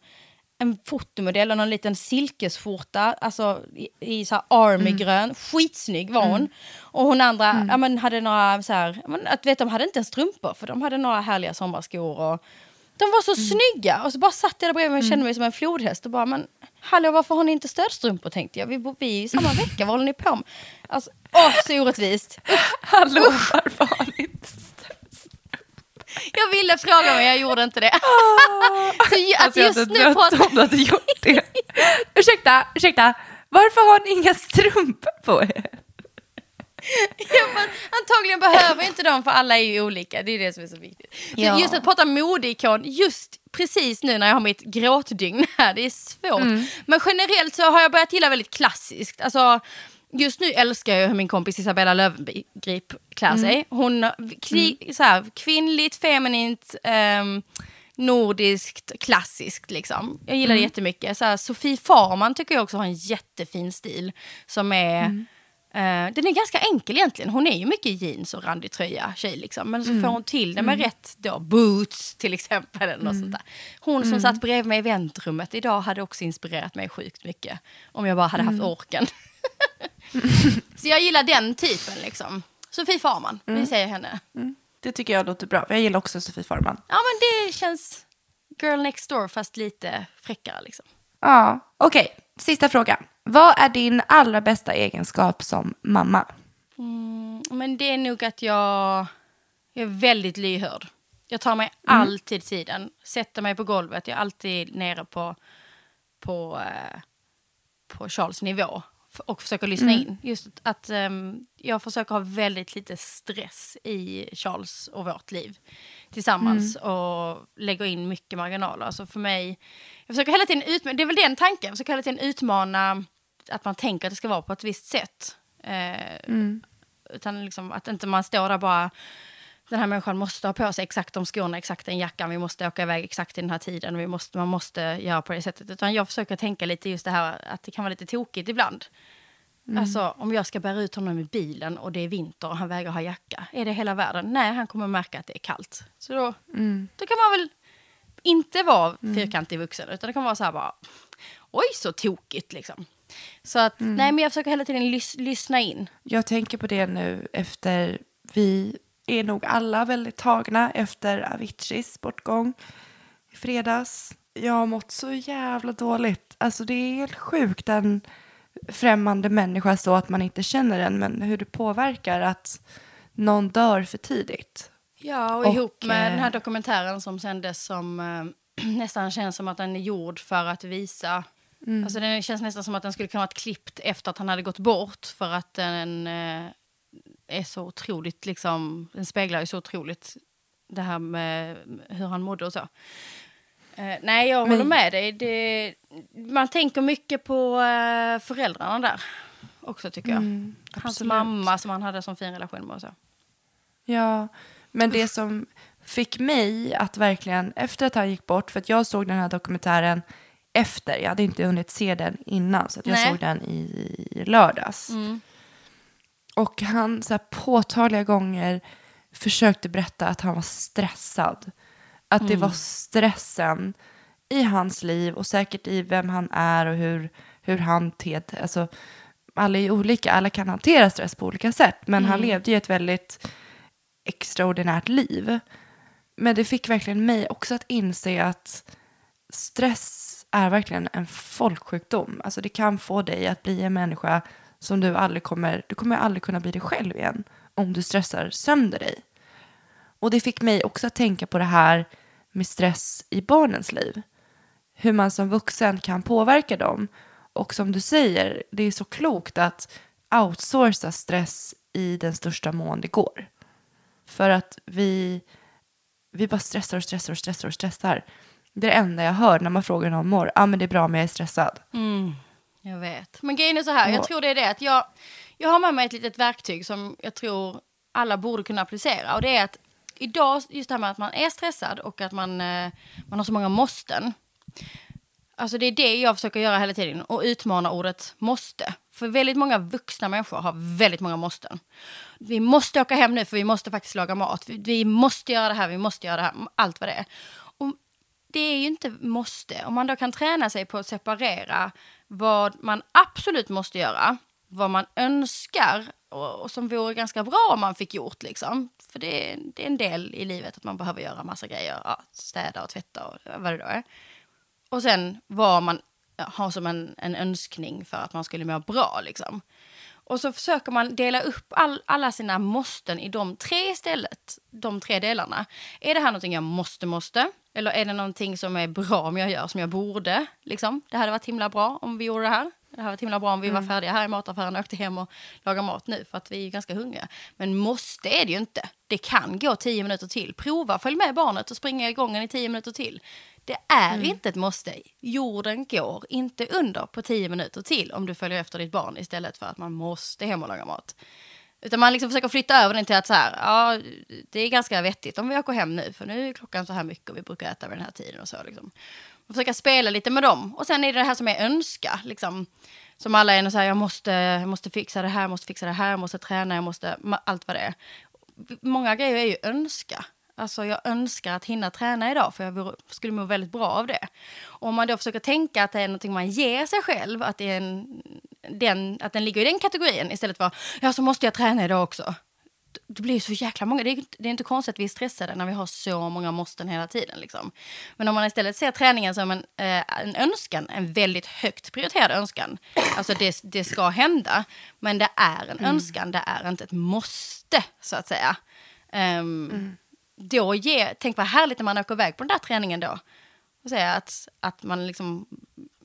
en fotomodell och någon liten silkesskjorta, alltså i, i så här armygrön, skitsnygg var hon. Och hon andra ja, men, hade några så här, men, att vet, de hade inte ens strumpor för de hade några härliga sommarskor och de var så snygga. Och så bara satt jag där bredvid mig och kände mig som en flodhäst och bara men hallå varför har ni inte stödstrumpor tänkte jag, vi, bor- i samma vecka, vad håller ni på med? Alltså, åh så orättvist. Hallå, varför har ni inte Jag ville fråga men jag gjorde inte det. så ju- att Alltså, jag just hade nu pratar om du hade gjort det. ursäkta, ursäkta. Varför har ni inga strumpor på er? Ja, men antagligen behöver inte de för alla är ju olika. Det är det som är så viktigt. Så Ja. Just att prata modeikon, just precis nu när jag har mitt gråtdygn här, det är svårt. Mm. Men generellt så har jag börjat gilla väldigt klassiskt. Alltså, just nu älskar jag hur min kompis Isabella Löwengrip klär Mm. sig. Hon, kli, så här, kvinnligt, feminint, ehm, nordiskt, klassiskt liksom. Jag gillar det jättemycket. Så här, Sofie Farman tycker jag också har en jättefin stil som är Eh, den är ganska enkel egentligen. Hon är ju mycket jeans och randig tröja tjej liksom. Men så får hon till det med rätt då, boots till exempel. Eller sånt där. Hon som satt bredvid mig i väntrummet idag hade också inspirerat mig sjukt mycket. Om jag bara hade haft orken. Så jag gillar den typen liksom. Sofie Farman, vi säger henne. Det tycker jag låter bra. Jag gillar också Sofie Farman. Ja men det känns girl next door fast lite fräckare liksom. Ja, okej. Sista frågan. Vad är din allra bästa egenskap som mamma? Men det är nog att jag, jag är väldigt lyhörd. Jag tar mig alltid tiden. Sätter mig på golvet. Jag är alltid nere på, på, eh, på Charles nivå. Och försöker lyssna in. Just att ehm, jag försöker ha väldigt lite stress i Charles och vårt liv tillsammans och lägger in mycket marginaler. Alltså för mig, jag försöker hela tiden utmana, det är väl den tanken, jag försöker hela tiden utmana att man tänker att det ska vara på ett visst sätt. Eh, Utan liksom att inte man står där bara, den här människan måste ha på sig exakt de skorna, exakt den jackan, vi måste åka iväg exakt i den här tiden, vi måste, man måste göra på det sättet. Utan jag försöker tänka lite just det här att det kan vara lite tokigt ibland. Alltså om jag ska bära ut honom i bilen och det är vinter och han vägrar ha jacka, är det hela världen? Nej, han kommer märka att det är kallt. Så då, då kan man väl inte vara fyrkantig vuxen, utan det kan vara så här bara, oj så tokigt liksom. Så att, nej men jag försöker hela tiden lys- lyssna in. Jag tänker på det nu efter vi är nog alla väldigt tagna efter Aviciis bortgång i fredags. Jag har mått så jävla dåligt. Alltså det är helt sjukt en främmande människa så att man inte känner den men hur det påverkar att någon dör för tidigt. Ja, och, Och, ihop med eh, den här dokumentären som sändes som eh, nästan känns som att den är gjord för att visa... Alltså den känns nästan som att den skulle kunna varit klippt efter att han hade gått bort för att den eh, är så otroligt, liksom, den speglar ju så otroligt det här med hur han mådde och så. Eh, nej, jag håller med dig. Det, man tänker mycket på eh, föräldrarna där också tycker jag. Hans Mm, absolut. mamma som han hade som fin relation med och så. Ja, men det som fick mig att verkligen, efter att han gick bort, för att jag såg den här dokumentären efter, jag hade inte hunnit se den innan, så jag Nej. såg den i lördags. Och han så här, påtagliga gånger försökte berätta att han var stressad. Att det var stressen i hans liv och säkert i vem han är och hur, hur han ted, alltså alla är olika, alla kan hantera stress på olika sätt, men han levde ju ett väldigt extraordinärt liv. Men det fick verkligen mig också att inse att stress är verkligen en folksjukdom. Alltså det kan få dig att bli en människa som du aldrig kommer, du kommer aldrig kunna bli dig själv igen om du stressar sönder dig. Och det fick mig också att tänka på det här med stress i barnens liv. Hur man som vuxen kan påverka dem. Och som du säger, det är så klokt att outsourca stress i den största mån det går. För att vi, vi bara stressar och stressar och stressar och stressar. Det är det enda jag hör när man frågar någon mår. Ja, ah, men det är bra, men jag är stressad. Mm. Jag vet. Men grejen är så här, jag tror det är det att jag, jag har med mig ett litet verktyg som jag tror alla borde kunna applicera. Och det är att idag, just det här med att man är stressad och att man, eh, man har så många måsten. Alltså det är det jag försöker göra hela tiden och utmana ordet måste. För väldigt många vuxna människor har väldigt många måsten. Vi måste åka hem nu för vi måste faktiskt laga mat. Vi, vi måste göra det här, vi måste göra det här. Allt vad det är. Och det är ju inte måste. Om man då kan träna sig på att separera vad man absolut måste göra, vad man önskar och, och som vore ganska bra om man fick gjort. Liksom. För det, är- det är en del i livet att man behöver göra massa grejer. Ja, städa och tvätta och vad det då är. Och sen vad man har som en, en önskning för att man skulle må bra. Liksom. Och så försöker man dela upp all, alla sina måsten i de tre istället. De tre delarna. Är det här någonting jag måste, måste? Eller är det någonting som är bra om jag gör, som jag borde? Liksom? Det hade varit himla bra om vi gjorde det här. Det hade varit himla bra om vi var färdiga här i mataffären och åkte hem och lagade mat nu för att vi är ganska hungriga. Men måste är det ju inte. Det kan gå tio minuter till. Prova, följ med barnet och springa igång i tio minuter till. Det är inte ett måste. Jorden går inte under på tio minuter till om du följer efter ditt barn istället för att man måste hem och laga mat. Utan man liksom försöker flytta över den till att så här, ja, det är ganska vettigt om vi åker hem nu, för nu är klockan så här mycket och vi brukar äta vid den här tiden och så. Liksom. Man försöker spela lite med dem. Och sen är det det här som är önska, liksom. Som alla är så här, jag måste, jag måste fixa det här, jag måste fixa det här, jag måste träna, jag måste, allt vad det är. Många grejer är ju önska. Alltså jag önskar att hinna träna idag för jag skulle må väldigt bra av det. Och om man då försöker tänka att det är någonting man ger sig själv, att, det är en, den, att den ligger i den kategorin istället för ja så måste jag träna idag också. Det blir så jäkla många. Det är, det är inte konstigt att vi är stressade när vi har så många måsten hela tiden. Liksom. Men om man istället ser träningen som en, eh, en önskan, en väldigt högt prioriterad önskan. Alltså det, det ska hända, men det är en önskan, det är inte ett måste så att säga. Ehm, Då ge, tänk vad härligt när man åker iväg på den där träningen då. Och säga att, att man liksom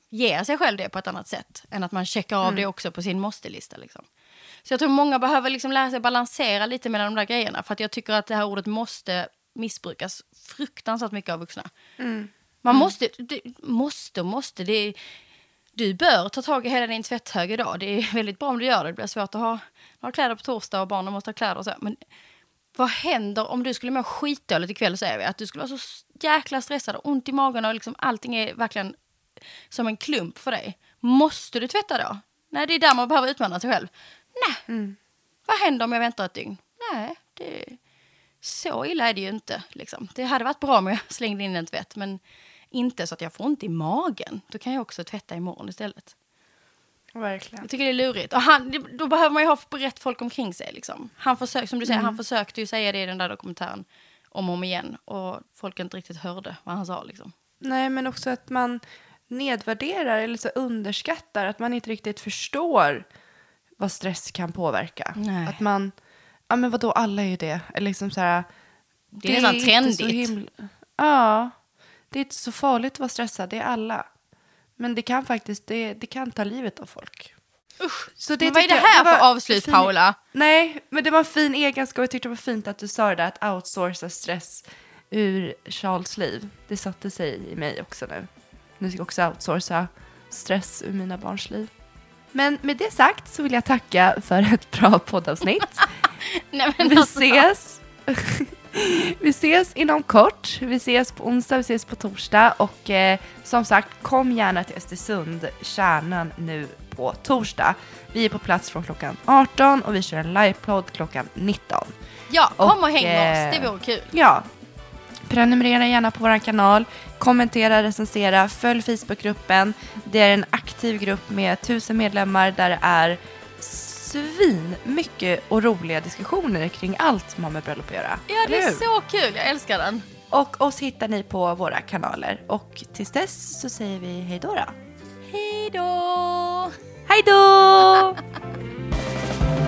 ger sig själv det på ett annat sätt än att man checkar av det också på sin måste-lista. Liksom. Så jag tror många behöver liksom lära sig balansera lite mellan de där grejerna. För att jag tycker att det här ordet måste missbrukas fruktansvärt mycket av vuxna. Man måste, det, måste måste. Det är, du bör ta tag i hela din tvätthög idag. Det är väldigt bra om du gör det. Det blir svårt att ha, ha kläder på torsdag och barnen måste ha kläder och så. Men vad händer om du skulle må skitdåligt ikväll säger vi? Att du skulle vara så jäkla stressad och ont i magen och liksom allting är verkligen som en klump för dig. Måste du tvätta då? Nej, det är där man behöver utmana sig själv. Nej, vad händer om jag väntar ett dygn? Nej, det, så illa är det ju inte. Liksom. Det hade varit bra om jag slängde in en tvätt, men inte så att jag får ont i magen. Då kan jag också tvätta imorgon istället. Verkligen. Jag tycker det är lurigt. Och han, då behöver man ju ha rätt folk omkring sig. Liksom. Han försökte, som du säger, han försökte ju säga det i den där dokumentären om och om igen. Och folk inte riktigt hörde vad han sa. Liksom. Nej, men också att man nedvärderar eller så underskattar att man inte riktigt förstår vad stress kan påverka. Nej. Att man, ja men vadå, alla är ju det. Eller liksom så här, Det är nästan trendigt. så himla- ja, det är inte så farligt att vara stressad, det är alla. Men det kan faktiskt, det, det kan ta livet av folk. Usch, Så men vad är det jag- här var för avslut, fin- Paula? Nej, men det var en fin egenskap. Jag tyckte det var fint att du sa det där, att outsourca stress ur Charles liv. Det satte sig i mig också nu. Nu ska jag också outsourca stress ur mina barns liv. Men med det sagt så vill jag tacka för ett bra poddavsnitt. Nej, men Vi alltså, ses. Vi ses inom kort. Vi ses på onsdag, vi ses på torsdag och eh, som sagt kom gärna till Östersund, kärnan nu på torsdag. Vi är på plats från klockan 18 och vi kör en livepodd klockan 19. Ja, kom och, Och, häng med oss. eh, Det vore kul. Ja, prenumerera gärna på vår kanal, kommentera, recensera, följ Facebookgruppen. Det är en aktiv grupp med tusen medlemmar där det är svin mycket och roliga diskussioner kring allt som har med bröllop att göra. Ja, det är så kul. Jag älskar den. Och oss hittar ni på våra kanaler. Och tills dess så säger vi hej då. Hej då! Hej då!